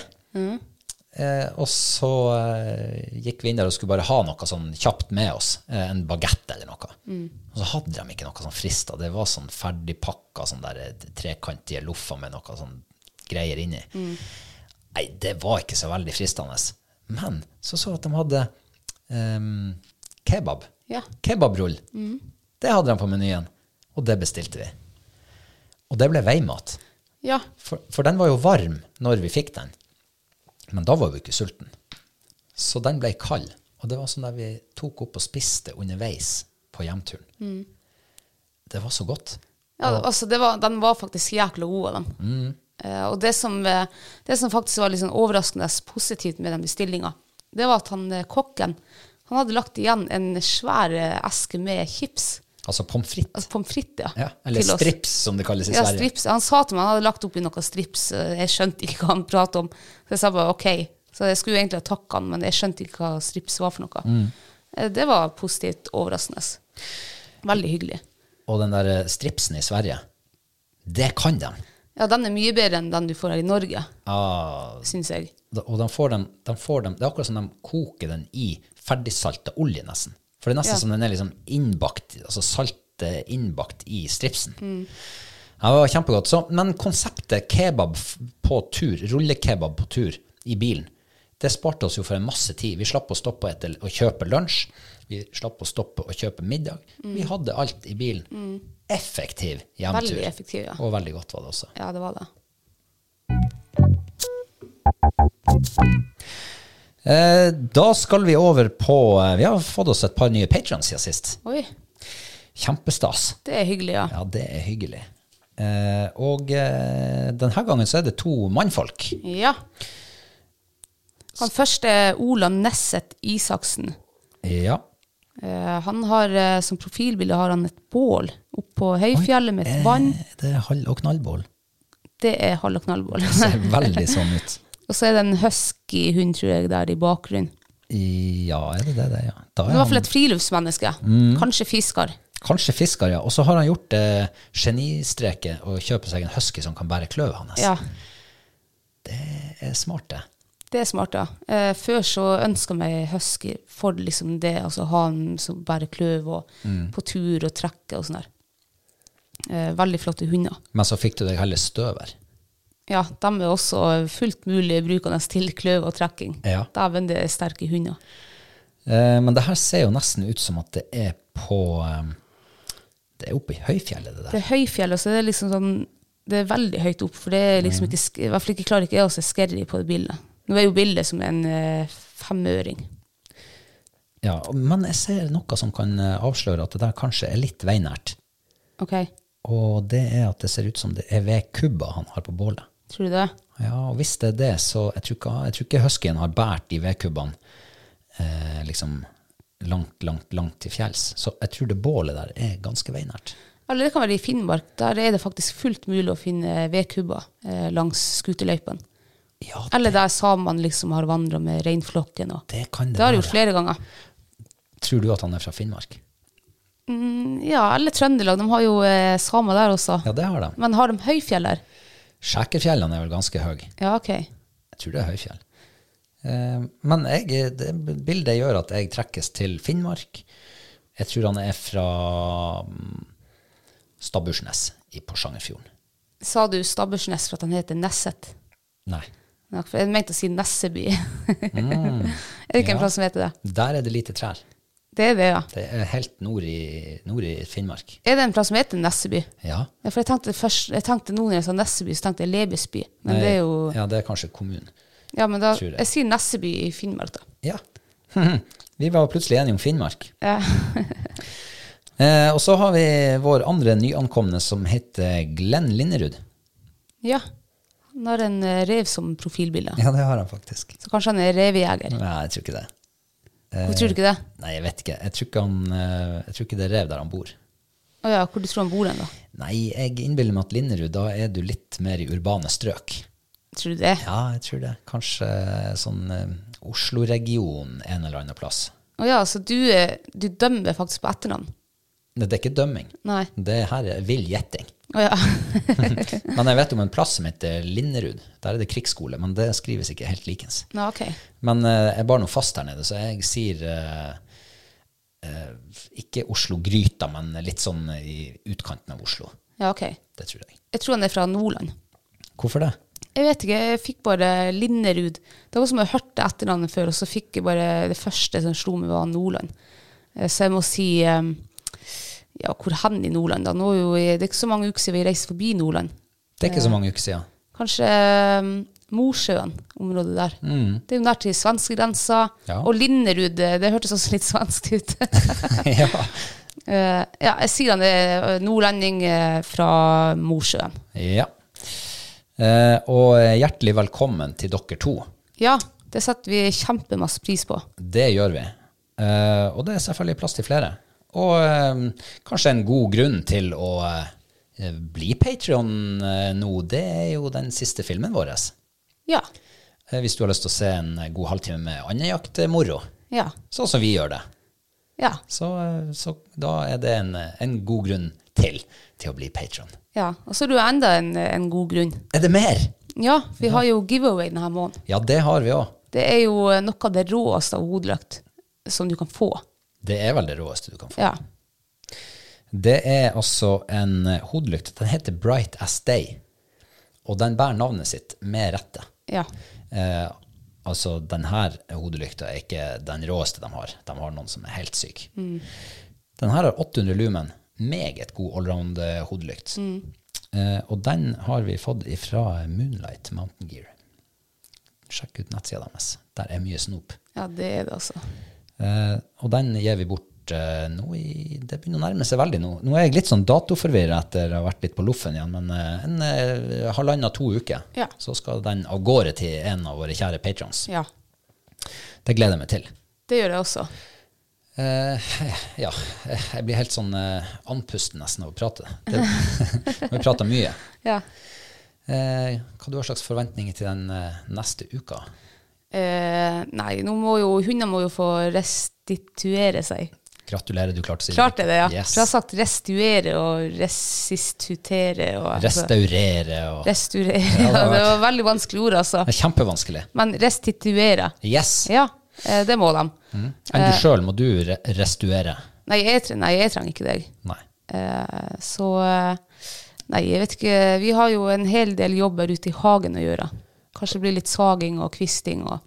Eh, og så eh, gikk vi inn der og skulle bare ha noe sånn kjapt med oss. Eh, en bagett eller noe. Og så hadde de ikke noe sånn frista. Det var sånn ferdigpakka sånn der eh, trekantige loffer med noe sånn greier inni. Nei, det var ikke så veldig fristende. Men så så jeg at de hadde ehm, kebab. Ja. Kebabrull. Det hadde de på menyen. Og det bestilte vi. Og det ble veimat. Ja. For, for den var jo varm når vi fikk den. Men da var vi ikke sulten. Så den ble kald. Og det var sånn der vi tok opp og spiste underveis på hjemturen. Det var så godt. Ja, altså det var, den var faktisk jækla god av dem. Uh, og det som, eh, det som faktisk var litt sånn overraskende positivt med den bestillinga, det var at han eh, kokken han hadde lagt igjen en svær eske med chips. Altså pommes frites. Altså pommes frites, ja. Ja, eller til oss. strips, som det kalles i Ja, Sverige. strips. Han sa til meg han hadde lagt oppi noe strips. eh, Jeg skjønte ikke hva han pratet om. Så jeg sa bare OK. Så jeg skulle egentlig ha takket han, men jeg skjønte ikke hva strips var for noe. Mm. Eh, Det var positivt overraskende. Veldig hyggelig. Og den der eh, stripsen i Sverige, det kan de. Ja, den er mye bedre enn den du får her i Norge, Ah, syns jeg. og de får dem, de får dem, det er akkurat som de koker den i ferdigsalta olje, nesten. For det er nesten Ja. som den er liksom innbakt, altså saltet innbakt i stripsen. Ja, det var kjempegodt. Så, men konseptet kebab på tur, rullekebab på tur i bilen, det sparte oss jo for en masse tid. Vi slapp å stoppe etter å kjøpe lunsj. Vi slapp å stoppe og kjøpe middag. Vi hadde alt i bilen. Effektiv hjemtur. Veldig effektiv, ja. Og veldig godt var det også. Ja, det var det. Eh, da skal vi over på eh, Vi har fått oss et par nye patrons siden sist. Oi, Kjempestas. det er hyggelig, ja. Ja, det er hyggelig. Eh, og denne gangen så er det to mannfolk. Ja. Han første er Ola Nesset Isaksen. Ja. Eh, han har som profilbilde har han et bål oppå høyfjellet med et vann. Det er halv- og knallbål. Det er halv- og knallbål. Det ser veldig sånn ut. Og så er det en husky-hund, tror jeg, der i bakgrunnen. Ja, er det det? det ja. Da er i er hvert fall et friluftsmenneske. Mm. Kanskje fisker. kanskje fisker, ja. Og så har han gjort eh, genistreket og kjøpe seg en husky som kan bære kløvet hans. Ja, Det er smart, det. det er smart, ja. Eh, før så ønska jeg husky for liksom det, altså ha han som bærer kløv og Mm. på tur og trekke og sånn der. Eh, veldig flotte hunder. Men så fikk du deg heller støver. Ja, de er også fullt mulig brukende til kløv og trekking. Ja. Dæven, det er sterke hunder. Eh, men det her ser jo nesten ut som at det er på eh, Det er oppe i høyfjellet, det Det er høyfjellet, så så er det liksom sånn Det er veldig høyt opp, for det er liksom Mm. ikke I hvert fall ikke klarer ikke jeg å se skerry på det bildet. Nå er jo bildet som en eh, femøring. Ja, men jeg ser noe som kan eh, avsløre at det der kanskje er litt veinært. Ok, Og det er at det ser ut som det er vedkubber han har på bålet. Tror du det? Ja, og hvis det er det, så jeg tror ikke, jeg tror ikke huskyen har båret de vedkubbene eh, liksom langt, langt, langt til fjells. Så jeg tror det bålet der er ganske veinært. Eller det kan være i Finnmark. Der er det faktisk fullt mulig å finne vedkubber eh, langs skuterløypene. Ja, Eller der samene liksom har vandra med reinflokken. og- det kan det, Det har jeg gjort flere ganger. Tror du at han er fra Finnmark? Mm, ja, eller Trøndelag. De har jo eh, samer der også. Ja, det har de. Men har de høyfjell der? Skjækerfjellene er vel ganske høye. Ja, ok. Jeg tror det er høyfjell. Eh, men jeg, det bildet gjør at jeg trekkes til Finnmark. Jeg tror han er fra mm, Stabbursnes i Porsangerfjorden. Sa du Stabbursnes for at han heter Nesset? Nei. Ja, for jeg mente å si Nesseby. er det ikke en plass som heter det? Der er det lite trær. Det er det, ja. Det er helt nord i, nord i Finnmark. Er det en plass som heter Nesseby? Ja. Ja, for jeg tenkte først, jeg tenkte nå når jeg sa Nesseby, så tenkte jeg Lebesby. Men det er jo Ja, det er kanskje kommunen. Ja, men da jeg. Jeg sier Nesseby i Finnmark, da. Ja. Vi var plutselig enige om Finnmark. Ja. Eh, og så har vi vår andre nyankomne som heter Glenn Linnerud. ja. Han har en eh, rev som profilbilde. Ja, det har han faktisk. Så kanskje han er revejeger. Nei, jeg tror ikke det. Hvorfor tror du ikke det? Nei, jeg vet ikke. Jeg tror ikke, han, eh, jeg tror ikke det er rev der han bor. Oh ja, hvor du tror han bor hen, da? Nei, jeg innbiller meg at Linderud, da er du litt mer i urbane strøk. Tror du det? Ja, jeg tror det. Kanskje sånn eh, Oslo-region en eller annen plass. Å ja, så du, eh, du dømmer faktisk på etternavn? Det er ikke dømming. Nei. Det her er vill gjetting. Oh, ja. Men jeg vet om en plass som heter Linderud. Der er det krigsskole, men det skrives ikke helt likens. Nå, ok. Men uh, jeg bar nå fast her nede, så jeg sier uh, uh, ikke Oslo-Gryta, men litt sånn i utkanten av Oslo. Ja, ok. Det tror jeg. Jeg tror han er fra Nordland. Hvorfor det? Jeg vet ikke, jeg fikk bare Linnerud. Det var som jeg hørte etternavnet før, og så fikk jeg bare det første som slo meg, var Nordland. Så jeg må si eh, Ja, hvor hen i Nordland, da? Nå er jo, det er ikke så mange uker siden vi reiste forbi Nordland. Det er ikke så mange uker siden. Kanskje um, Mosjøen, området der. Det er jo nær til svenskegrensa. Ja. Og Linderud, det, det hørtes også litt svensk ut. ja. Uh, ja, jeg sier han er eh, nordlending eh, fra Mosjøen. ja. Uh, og hjertelig velkommen til dere to. Ja, det setter vi kjempemasse pris på. Det gjør vi. Uh, og det er selvfølgelig plass til flere. Og eh, kanskje en god grunn til å eh, bli Patrion eh, nå, det er jo den siste filmen vår. Ja. Eh, hvis du har lyst til å se en god halvtime med andejaktmoro, Ja. sånn som vi gjør det, Ja. så, så da er det en, en god grunn til til å bli patron. ja. Og så er det jo enda en, en god grunn. Er det mer? Ja, vi har jo giveaway denne måneden. Ja, det har vi òg. Det er jo noe av det råeste av hodeløkt som du kan få. Det er vel det råeste du kan få. Ja. Det er altså en eh, hodelykt. Den heter Bright as Day. Og den bærer navnet sitt med rette. Ja. Eh, altså, denne hodelykta er ikke den råeste de har. De har noen som er helt syk. Den her har 800 lumen. Meget god allround-hodelykt. Eh, og den har vi fått fra Moonlight Mountain Gear. Sjekk ut nettsida deres. Der er mye snop. ja, det er det, altså. Eh, og den gir vi bort eh, nå i Det begynner å nærme seg veldig nå. Nå er jeg litt sånn datoforvirra etter å ha vært litt på loffen igjen, men eh, en eh, halvannen-to uker, Ja. så skal den av gårde til en av våre kjære patrons. Ja. Det gleder jeg meg til. Det gjør jeg også. Eh, ja, jeg blir helt sånn eh, andpusten nesten av å prate. Det, vi prater mye. Ja. Eh, hva du har slags forventninger til den neste uka? Eh, nei, nå må jo hundene må jo få restituere seg. Gratulerer, du klarte å si det. Klarte det, ja. Yes. For jeg har sagt restuere og resistutere og altså, Restaurere og Restaurere. Ja, det det var veldig vanskelig ord, altså. Det er kjempevanskelig. Men restituere. Yes. Ja, eh, det må de. Enn du sjøl, må du re restuere? Nei, jeg, nei, jeg trenger ikke deg. Nei. Eh, så eh, Nei, jeg vet ikke. Vi har jo en hel del jobber ute i hagen å gjøre. Kanskje det blir litt saging og kvisting og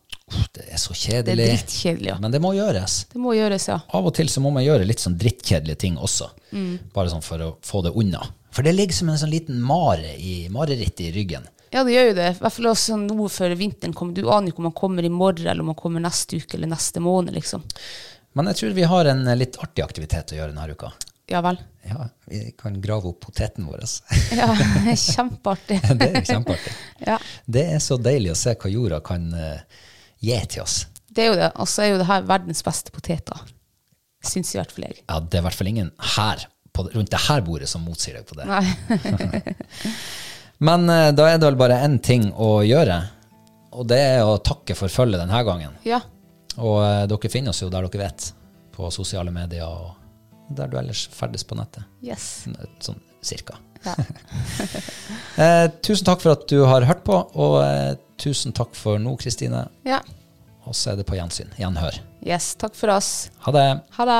Det er så kjedelig. Det er kjedelig. drittkjedelig, ja. Men det må gjøres. Det må gjøres, ja. Av og til så må man gjøre litt sånn drittkjedelige ting også. Mm. Bare sånn for å få det unna. For det ligger som en sånn liten mare i, mareritt i ryggen. Ja, det gjør jo det. I hvert fall også nå før vinteren kommer. Du aner ikke om man kommer i morgen, eller om man kommer neste uke eller neste måned, liksom. Men jeg tror vi har en litt artig aktivitet å gjøre denne uka. Ja vel. Ja, vi kan grave opp poteten vår. Ja, kjempeartig. det er kjempeartig. Ja, Det er så deilig å se hva jorda kan uh, gi til oss. det er jo det. Og så er jo det her verdens beste poteter. Syns i hvert fall jeg. Ja, det er i hvert fall ingen her, på, rundt det her bordet som motsier deg på det. Nei. Men uh, da er det vel bare én ting å gjøre, og det er å takke for følget denne gangen. Ja. Og uh, dere finner oss jo der dere vet, på sosiale medier og der du ellers ferdes på nettet. Yes. Sånn cirka. Ja. Eh, tusen takk for at du har hørt på, og eh, tusen takk for nå, Kristine. ja. Og så er det på gjensyn. Gjenhør. Yes. Takk for oss. Ha det. Ha det.